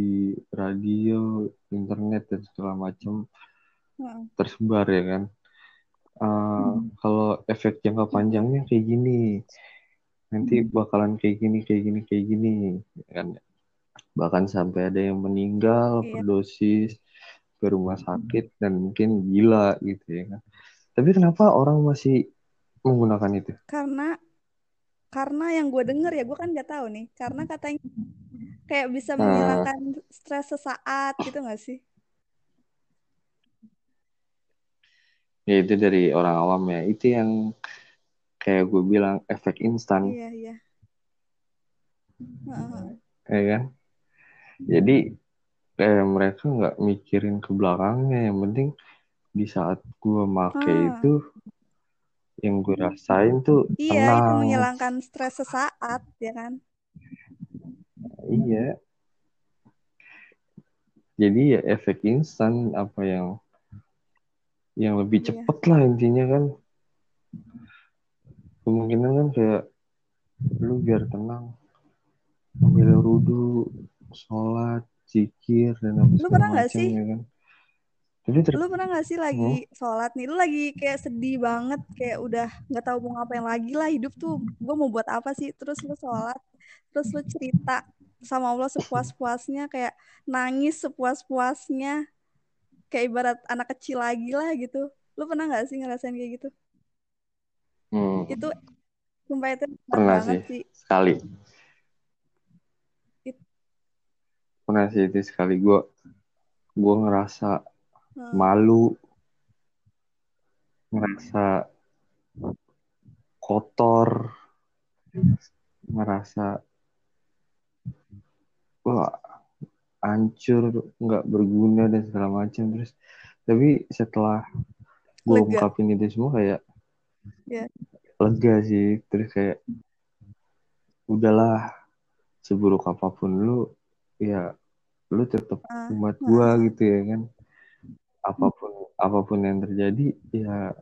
radio internet dan segala macam Heeh. tersebar ya kan? Uh, kalau efek jangka panjangnya kayak gini. Nanti bakalan kayak gini kayak gini kayak gini ya kan? Bahkan sampai ada yang meninggal Iya. overdosis ke rumah sakit dan mungkin gila gitu ya kan? Tapi kenapa orang masih menggunakan itu? Karena karena yang gue denger ya gue kan nggak tahu nih. Karena katanya kayak bisa Ah. menghilangkan stres sesaat gitu gak sih? ya itu dari orang awam ya itu yang kayak gue bilang efek instan Iya, iya. Heeh. ya kan jadi kayak mereka nggak mikirin ke belakangnya yang penting di saat gue make Ah. itu yang gue rasain tuh Iya, itu tenang menghilangkan stres sesaat, ya kan? iya jadi ya efek instan apa yang yang lebih Iya. cepet lah intinya kan kemungkinan kan kayak lu biar tenang ambil wudhu sholat zikir dan apa Lu pernah nggak sih? ya kan ter Lu pernah gak sih Hmm? lagi sholat nih, lu lagi kayak sedih banget, kayak udah nggak tahu mau ngapain lagi lah hidup tuh, gue mau buat apa sih? Terus lu sholat, terus lu cerita sama Allah sepuas-puasnya, kayak nangis sepuas-puasnya, kayak ibarat anak kecil lagi lah gitu. Lu pernah gak sih ngerasain kayak gitu? Hmm, Itu sumpah itu pernah banget sih sih. sekali It- pernah sih itu sekali gue gue ngerasa Heeh. malu ngerasa kotor ngerasa wah hancur nggak berguna dan segala macam. Terus tapi setelah gue ungkapin itu semua kayak Ya. lega sih. Terus kayak udahlah seburuk apa pun lu ya lu tetap Ah, umat ah, gua gitu ya kan apa pun apa pun yang terjadi ya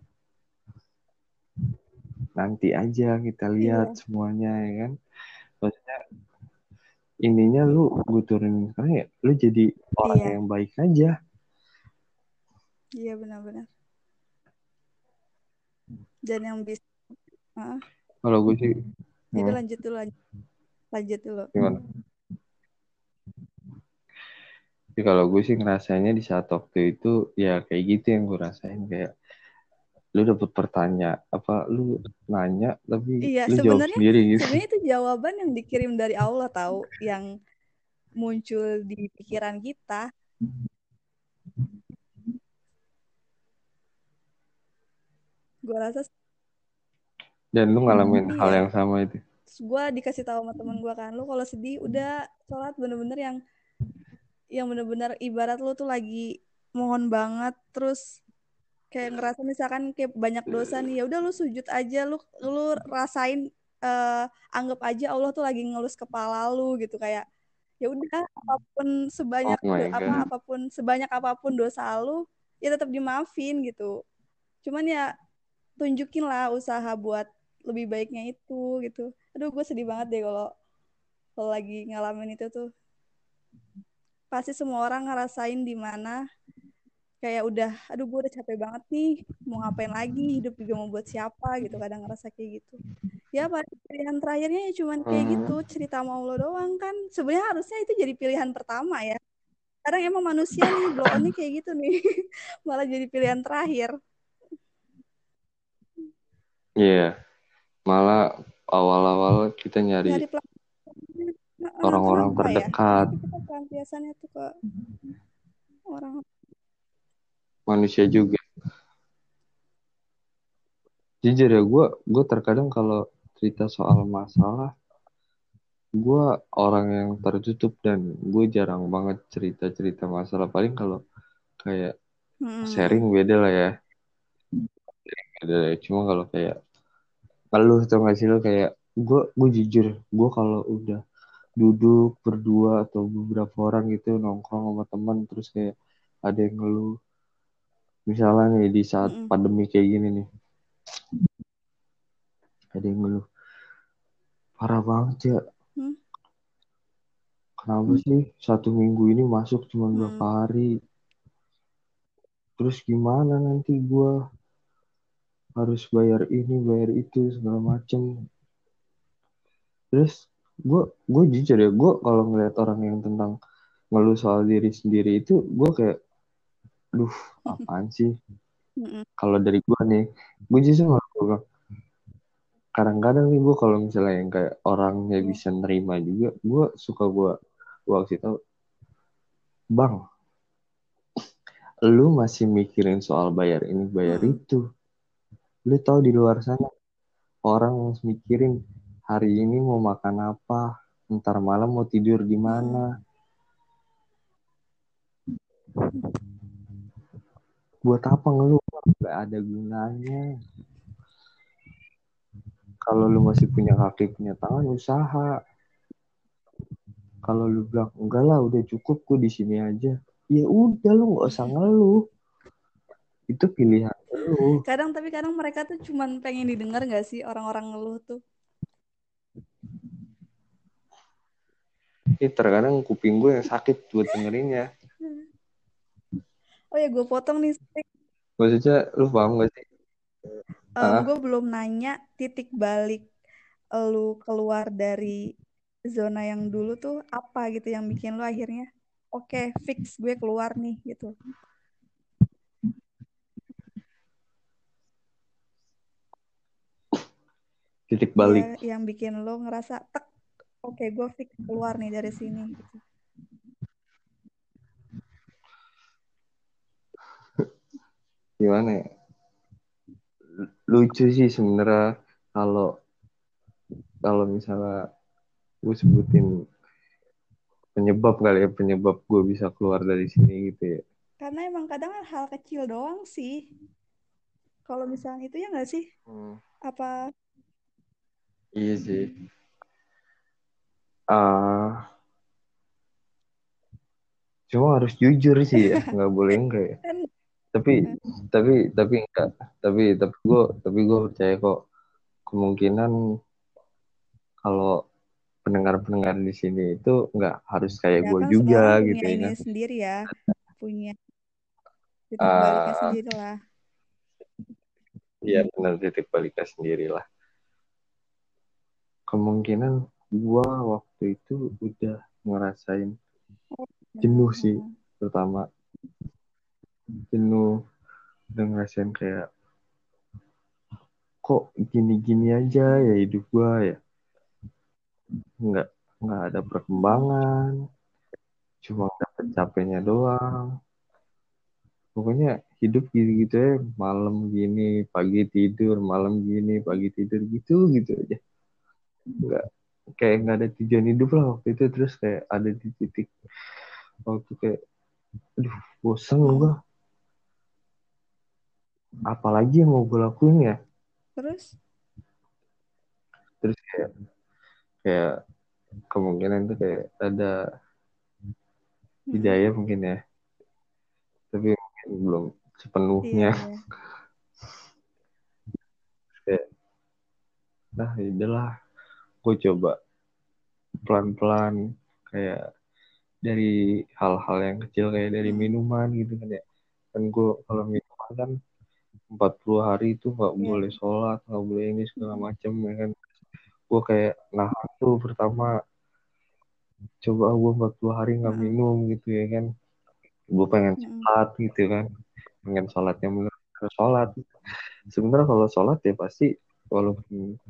nanti aja kita lihat Iya. semuanya ya kan maksudnya ininya lu gue turunin sekarang ya lu jadi orang Iya. yang baik aja Iya benar-benar. Dan yang bisa, kalau gue sih itu lanjut dulu, lanjut, lanjut dulu. gimana Tapi kalau gue sih ngerasainnya di saat waktu itu ya kayak gitu yang gue rasain kayak lu dapet pertanyaan apa lu nanya tapi Iya, lu jawab sendiri gitu sebenarnya itu jawaban yang dikirim dari Allah tahu, yang muncul di pikiran kita. Gue rasa dan lu ngalamin hal iya. yang sama itu Terus gue dikasih tahu sama temen gue kan, lu kalau sedih udah sholat bener-bener yang yang bener-bener ibarat lu tuh lagi mohon banget, terus kayak ngerasa misalkan kayak banyak dosa nih, ya udah lu sujud aja, lu lu rasain eh, anggap aja Allah tuh lagi ngelus kepala lu gitu kayak ya udah apa pun sebanyak oh apa apa pun sebanyak apa pun dosa lu ya tetap dimaafin gitu. Cuman ya tunjukin lah usaha buat lebih baiknya itu gitu. Aduh gue sedih banget deh kalau kalau lagi ngalamin itu tuh. Pasti semua orang ngerasain di mana kayak udah aduh gue udah capek banget nih mau ngapain lagi? Hidup juga mau buat siapa? gitu kadang ngerasa kayak gitu. Ya paling pilihan terakhirnya ya cuman kayak gitu hmm, cerita sama Allah doang kan. Sebenarnya harusnya itu jadi pilihan pertama ya. Kadang emang manusia nih blow on nih kayak gitu nih. [LAUGHS] Malah jadi pilihan terakhir. Iya. Malah awal-awal kita nyari nyari orang-orang ya. terdekat. Kenapa kita pelampiasannya tuh ke orang manusia juga. Jujur ya gue gue terkadang kalau cerita soal masalah gue orang yang tertutup dan gue jarang banget cerita cerita masalah. Paling kalau kayak hmm. sharing beda lah ya. Beda lah. cuma kalau kayak kalau tau gak sih lo kayak gue gue jujur gue kalau udah duduk berdua atau beberapa orang gitu nongkrong sama teman terus kayak ada yang ngeluh. Misalnya nih di saat Mm-mm. pandemi kayak gini nih. Ada yang ngeluh. Parah banget ya Hmm? kenapa sih satu minggu ini masuk cuma Hmm. berapa hari? Terus gimana nanti gua harus bayar ini bayar itu segala macem. Terus gue gue jujur ya gue kalau ngeliat orang yang tentang ngeluh soal diri sendiri itu gue kayak duh apaan sih? Kalau dari gue nih gue justru malah bilang, kadang-kadang nih gue kalau misalnya yang kayak orangnya bisa nerima juga gue suka gue gue kasih tahu bang lu masih mikirin soal bayar ini bayar itu. Lu tahu di luar sana orang mikirin hari ini mau makan apa? Ntar malam mau tidur di mana? Buat apa ngeluh? Nggak ada gunanya. Kalau lu masih punya kaki punya tangan usaha. Kalau lu bilang enggak lah udah cukup gue di sini aja. Ya udah lu nggak usah ngeluh. Itu pilihan lu. Kadang tapi kadang mereka tuh cuman pengen didengar nggak sih orang-orang ngeluh tuh ini terkadang kuping gue yang sakit buat dengerinnya. Oh ya gue potong nih maksudnya lu paham gak sih? Um, Hah? gue belum nanya titik balik lu keluar dari zona yang dulu tuh apa gitu yang bikin lu akhirnya oke okay, fix gue keluar nih gitu. Titik balik. Ya, yang bikin lo ngerasa tek oke okay, gue fix keluar nih dari sini. Gitu gimana ya? Lucu sih sebenarnya kalau kalau misalnya gue sebutin penyebab kali ya penyebab gue bisa keluar dari sini gitu ya. Karena emang kadang hal kecil doang sih. Kalau misalnya itu ya nggak sih? Hmm. apa? Iya sih uh, cuma harus jujur sih ya [LAUGHS] nggak boleh enggak ya. Tapi tapi tapi enggak. Tapi tapi gue tapi gue percaya kok kemungkinan kalau pendengar-pendengar di sini itu nggak harus kayak ya gue kan juga punya gitu ini ya sendiri ya punya titik uh, baliknya sendiri lah iya benar titik baliknya sendiri lah kemungkinan gue waktu itu udah ngerasain jenuh sih pertama jenuh udah ngerasain kayak kok gini-gini aja ya hidup gue ya. Nggak nggak ada perkembangan cuma dapet capeknya doang. Pokoknya hidup gitu-gitu ya malam gini pagi tidur malam gini pagi tidur gitu gitu aja. Nggak kayak nggak ada tujuan hidup lah waktu itu. Terus kayak ada di titik waktu kayak aduh bosen gue apalagi yang mau gue lakuin ya. Terus? Terus kayak kayak kemungkinan itu kayak ada hidayah hmm. mungkin ya. Tapi mungkin belum sepenuhnya. Iya, [LAUGHS] iya. kayak nah itulah gue coba pelan-pelan kayak dari hal-hal yang kecil kayak dari hmm. minuman gitu kan ya. Kan gue kalau minuman kan 40 hari itu nggak yeah. boleh sholat nggak boleh ini segala macem ya kan. Gue kayak nah tuh pertama coba gue 40 hari nggak minum gitu ya kan. Gue pengen sholat gitu kan pengen sholatnya bener sholat. Sebenarnya kalau sholat ya pasti walaupun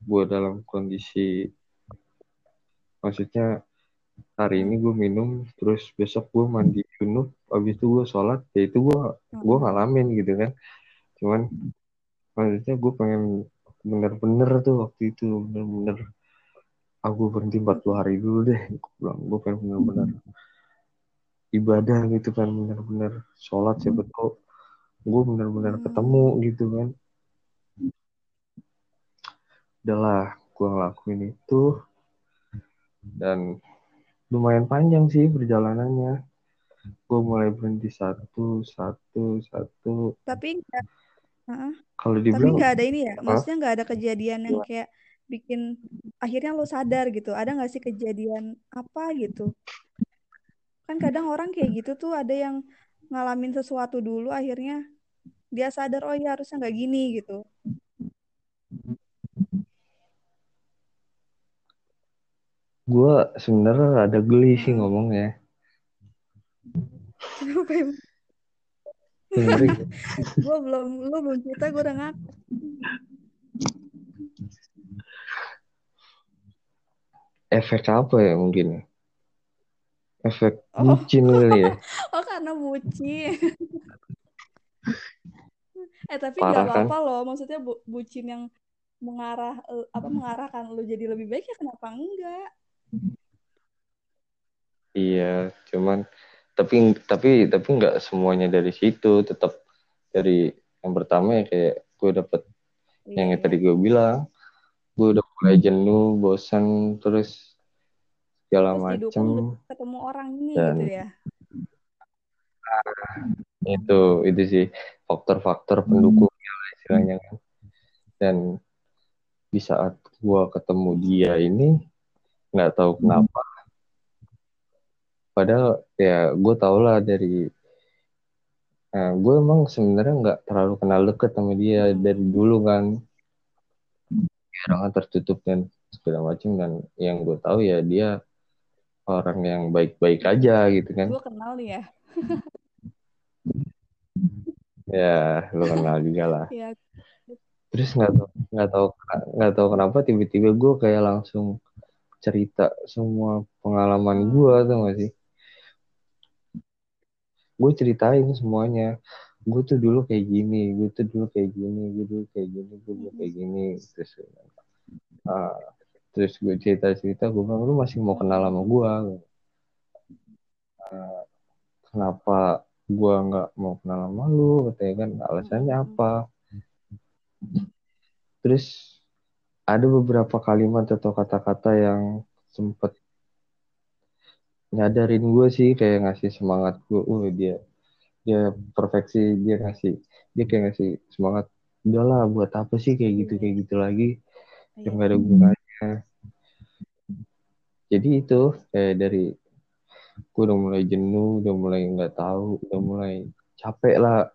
gue dalam kondisi maksudnya hari ini gue minum terus besok gue mandi junub habis itu gue sholat ya itu gue gue ngalamin gitu kan. Cuman maksudnya gue pengen bener-bener tuh waktu itu bener-bener aku berhenti 40 hari dulu deh gue bilang. Gue pengen bener-bener ibadah gitu kan bener-bener sholat siapa tau gue bener-bener ketemu gitu kan udahlah gue ngelakuin itu. Dan lumayan panjang sih perjalanannya. Gue mulai berhenti satu satu satu. Tapi enggak kalau tapi dibilang nggak ada ini ya? maksudnya nggak ada kejadian yang kayak bikin akhirnya lo sadar gitu. Ada nggak sih kejadian apa gitu? Kan kadang orang kayak gitu tuh ada yang ngalamin sesuatu dulu akhirnya dia sadar oh ya harusnya nggak gini gitu gue sebenarnya ada geli sih ngomongnya. Kenapa emang? [LAUGHS] gue belum lu belum cerita gue udah ngaku efek apa ya mungkin? Efek Oh. bucin kali ya? [LAUGHS] Oh karena bucin. Eh tapi Parah, nggak kan? apa-apa loh maksudnya bu bucin yang mengarah eh, apa mengarahkan lu jadi lebih baik ya kenapa enggak iya cuman tapi tapi tapi nggak semuanya dari situ tetap dari yang pertama ya kayak gue dapet Iya, yang tadi gue bilang gue udah mulai jenuh bosan terus segala dengan ketemu orang ini dan gitu ya? Itu itu sih faktor-faktor pendukungnya lah istilahnya kan. Dan di saat gue ketemu dia ini nggak tahu kenapa. Padahal ya gue tau lah dari nah, gue emang sebenarnya nggak terlalu kenal deket sama dia Hmm. dari dulu kan. Orangnya tertutup dan segala macam dan yang gue tahu ya dia orang yang baik-baik aja gitu kan. Gue kenal nih [LAUGHS] ya ya lo kenal juga lah. Ya terus nggak tahu nggak tahu nggak tahu kenapa tiba-tiba gue kayak langsung cerita semua pengalaman gue Hmm. tuh gak sih? Gue ceritain semuanya. Gue tuh dulu kayak gini gue tuh dulu kayak gini gue dulu kayak gini gue dulu kayak gini terus ah, terus gue cerita cerita gue bilang lu masih mau kenal sama gue Ah, kenapa gue nggak mau kenal sama lu? Katanya kan alasannya apa? Terus ada beberapa kalimat atau kata-kata yang sempet nyadarin gue sih kayak ngasih semangat gue uh dia dia perfeksi dia ngasih dia kayak ngasih semangat udahlah buat apa sih kayak gitu kayak gitu lagi? Iya. yang gak ada gunanya. Jadi itu kayak dari gue udah mulai jenuh udah mulai nggak tahu udah mulai capek lah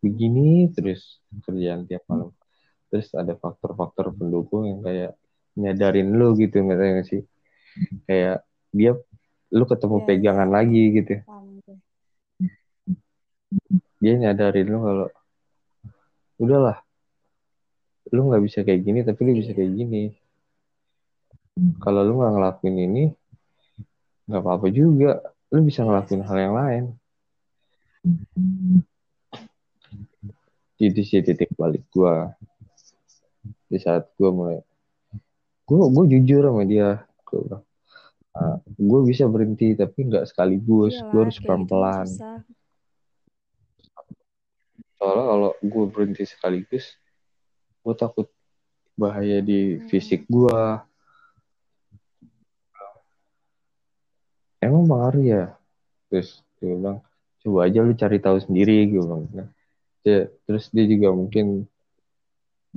begini terus kerjaan tiap malam terus ada faktor-faktor pendukung yang kayak nyadarin lu gitu nggak sih kayak dia lu ketemu Iya, pegangan iya. lagi gitu gue. dia nyadarin lu kalau udahlah lu nggak bisa kayak gini tapi lu bisa Iya. kayak gini kalau lu nggak ngelakuin ini nggak apa-apa juga lu bisa Iya ngelakuin hal yang lain itu sih titik balik gua di saat gua mulai. Gua gua jujur sama dia gua. Bilang "Ah, gua bisa berhenti tapi nggak sekaligus. Iyalah, gua harus gitu mah pelan-pelan. susah. soalnya kalau gua berhenti sekaligus gua takut bahaya di Hmm. fisik gua. Emang pengaruh ya? Terus dia bilang coba aja lu cari tahu sendiri gue bilang. Dia- terus dia juga mungkin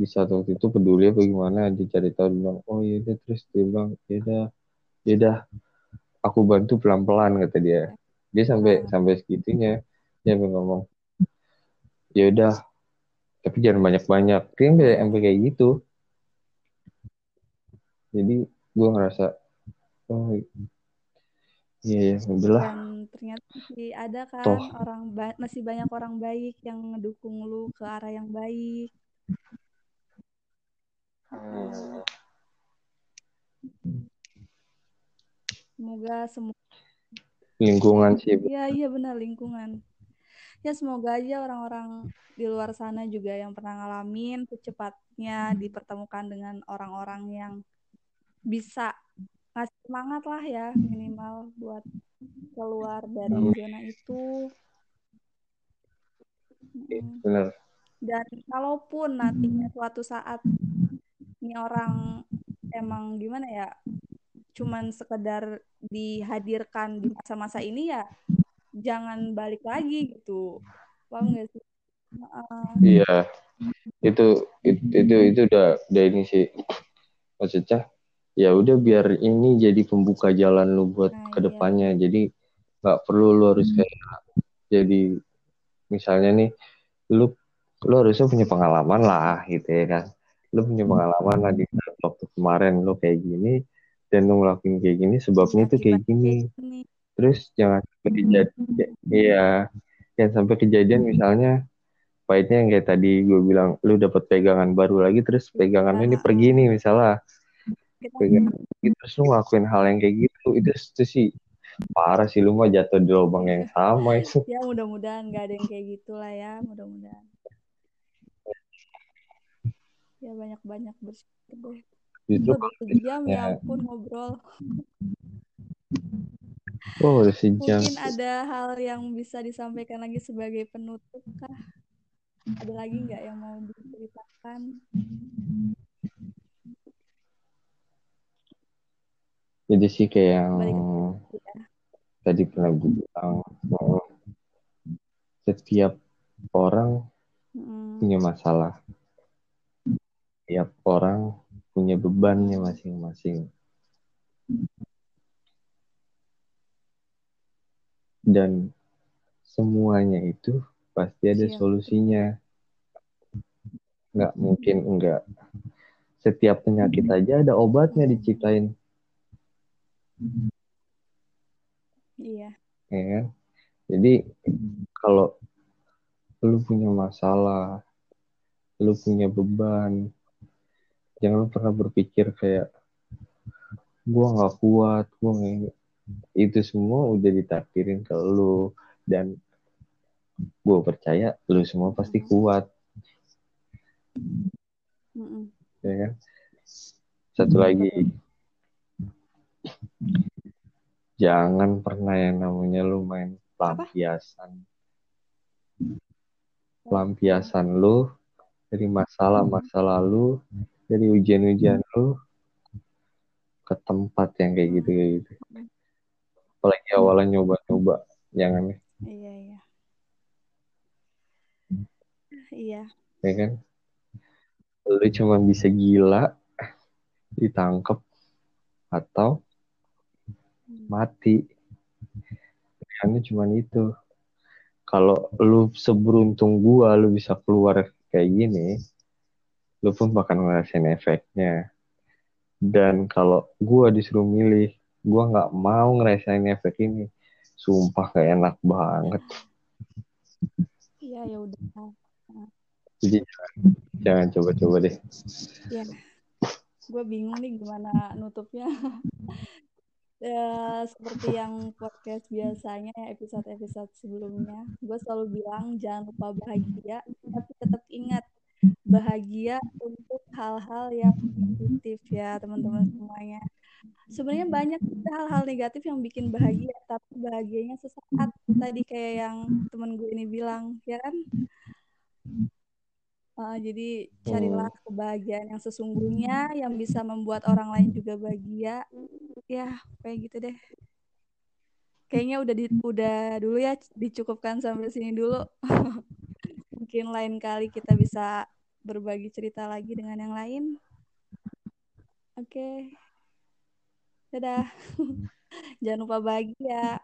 di saat waktu itu peduli apa gimana dia cari tahu dia bilang oh iya deh terus dia bilang ya udah ya udah aku bantu pelan pelan kata dia dia sampai Ah. sampai segitunya dia sampai ngomong ya udah tapi jangan banyak banyak dia sampai sampai kayak gitu jadi gue ngerasa oh iya ya udahlah Dan ternyata masih ada kan Toh. orang ba- masih banyak orang baik yang ngedukung lu ke arah yang baik. Hmm. Semoga semua lingkungan sih Iya, iya benar lingkungan. Ya semoga aja orang-orang di luar sana juga yang pernah ngalamin secepatnya dipertemukan dengan orang-orang yang bisa ngasih semangat lah ya minimal buat keluar dari Amin. zona itu. Mm. bener Dan kalaupun nantinya suatu saat ini orang emang gimana ya, cuman sekedar dihadirkan di masa-masa ini ya, jangan balik lagi gitu. Paham gak sih? Heeh. iya itu itu itu, itu udah udah ini sih maksudnya ya udah biar ini jadi pembuka jalan lu buat Nah, ke depannya jadi nggak perlu lu harus kayak jadi misalnya nih lu lu harusnya punya pengalaman lah gitu ya kan lu punya pengalaman lah di waktu kemarin lu kayak gini dan lu ngelakuin kayak gini sebabnya itu kayak gini. Terus jangan sampai kejadian iya jangan sampai kejadian misalnya pahitnya yang kayak tadi gue bilang lu dapat pegangan baru lagi terus pegangan ini pergi nih misalnya. Pegangan gitu, terus lu ngelakuin hal yang kayak gitu itu, itu sih parah sih lu mah jatuh di lubang yang sama itu. ya mudah-mudahan nggak ada yang kayak gitulah ya mudah-mudahan ya banyak-banyak bersyukur deh Itu udah sejam ya ampun ngobrol Oh, udah sejam. mungkin ada hal yang bisa disampaikan lagi sebagai penutup kah ada lagi nggak yang mau diceritakan Jadi sih kayak yang ya. tadi pernah gue bilang bahwa setiap orang punya masalah. Setiap orang punya bebannya masing-masing. Dan semuanya itu pasti ada Iya. solusinya. Nggak mungkin enggak. Setiap penyakit aja ada obatnya diciptain. iya ya? Jadi kalau lu punya masalah, lu punya beban, jangan pernah berpikir kayak gua nggak kuat, gua nggak itu semua udah ditakdirin ke lu dan gue percaya lu semua pasti kuat, Mm-mm. ya kan? Satu lagi, jangan pernah yang namanya lu main pelampiasan. Pelampiasan lu dari masalah masa lalu, dari ujian-ujian lu ke tempat yang kayak gitu kayak gitu. Apalagi awalnya nyoba-nyoba, jangan ya, iya iya iya ya kan? Lu cuma bisa gila, ditangkap atau mati. Pilihannya cuma itu. Kalau lu seberuntung gua, lu bisa keluar kayak gini, lu pun bakal ngerasain efeknya. Dan kalau gua disuruh milih, gua nggak mau ngerasain efek ini. Sumpah gak enak banget. iya ya udah Jadi jangan, coba-coba deh. ya gue bingung nih gimana nutupnya [LAUGHS] ya, seperti yang podcast biasanya ya episode-episode sebelumnya gue selalu bilang jangan lupa bahagia tapi tetap ingat [LAUGHS] bahagia untuk hal-hal yang positif ya teman-teman semuanya sebenarnya banyak hal-hal negatif yang bikin bahagia tapi bahagianya sesaat tadi kayak yang temen gue ini bilang ya kan Uh, jadi carilah kebahagiaan yang sesungguhnya yang bisa membuat orang lain juga bahagia. Ya, kayak gitu deh. Kayaknya udah di, udah dulu ya dicukupkan sampai sini dulu. [LAUGHS] Mungkin lain kali kita bisa berbagi cerita lagi dengan yang lain. Oke. Dadah. [LAUGHS] Jangan lupa bahagia.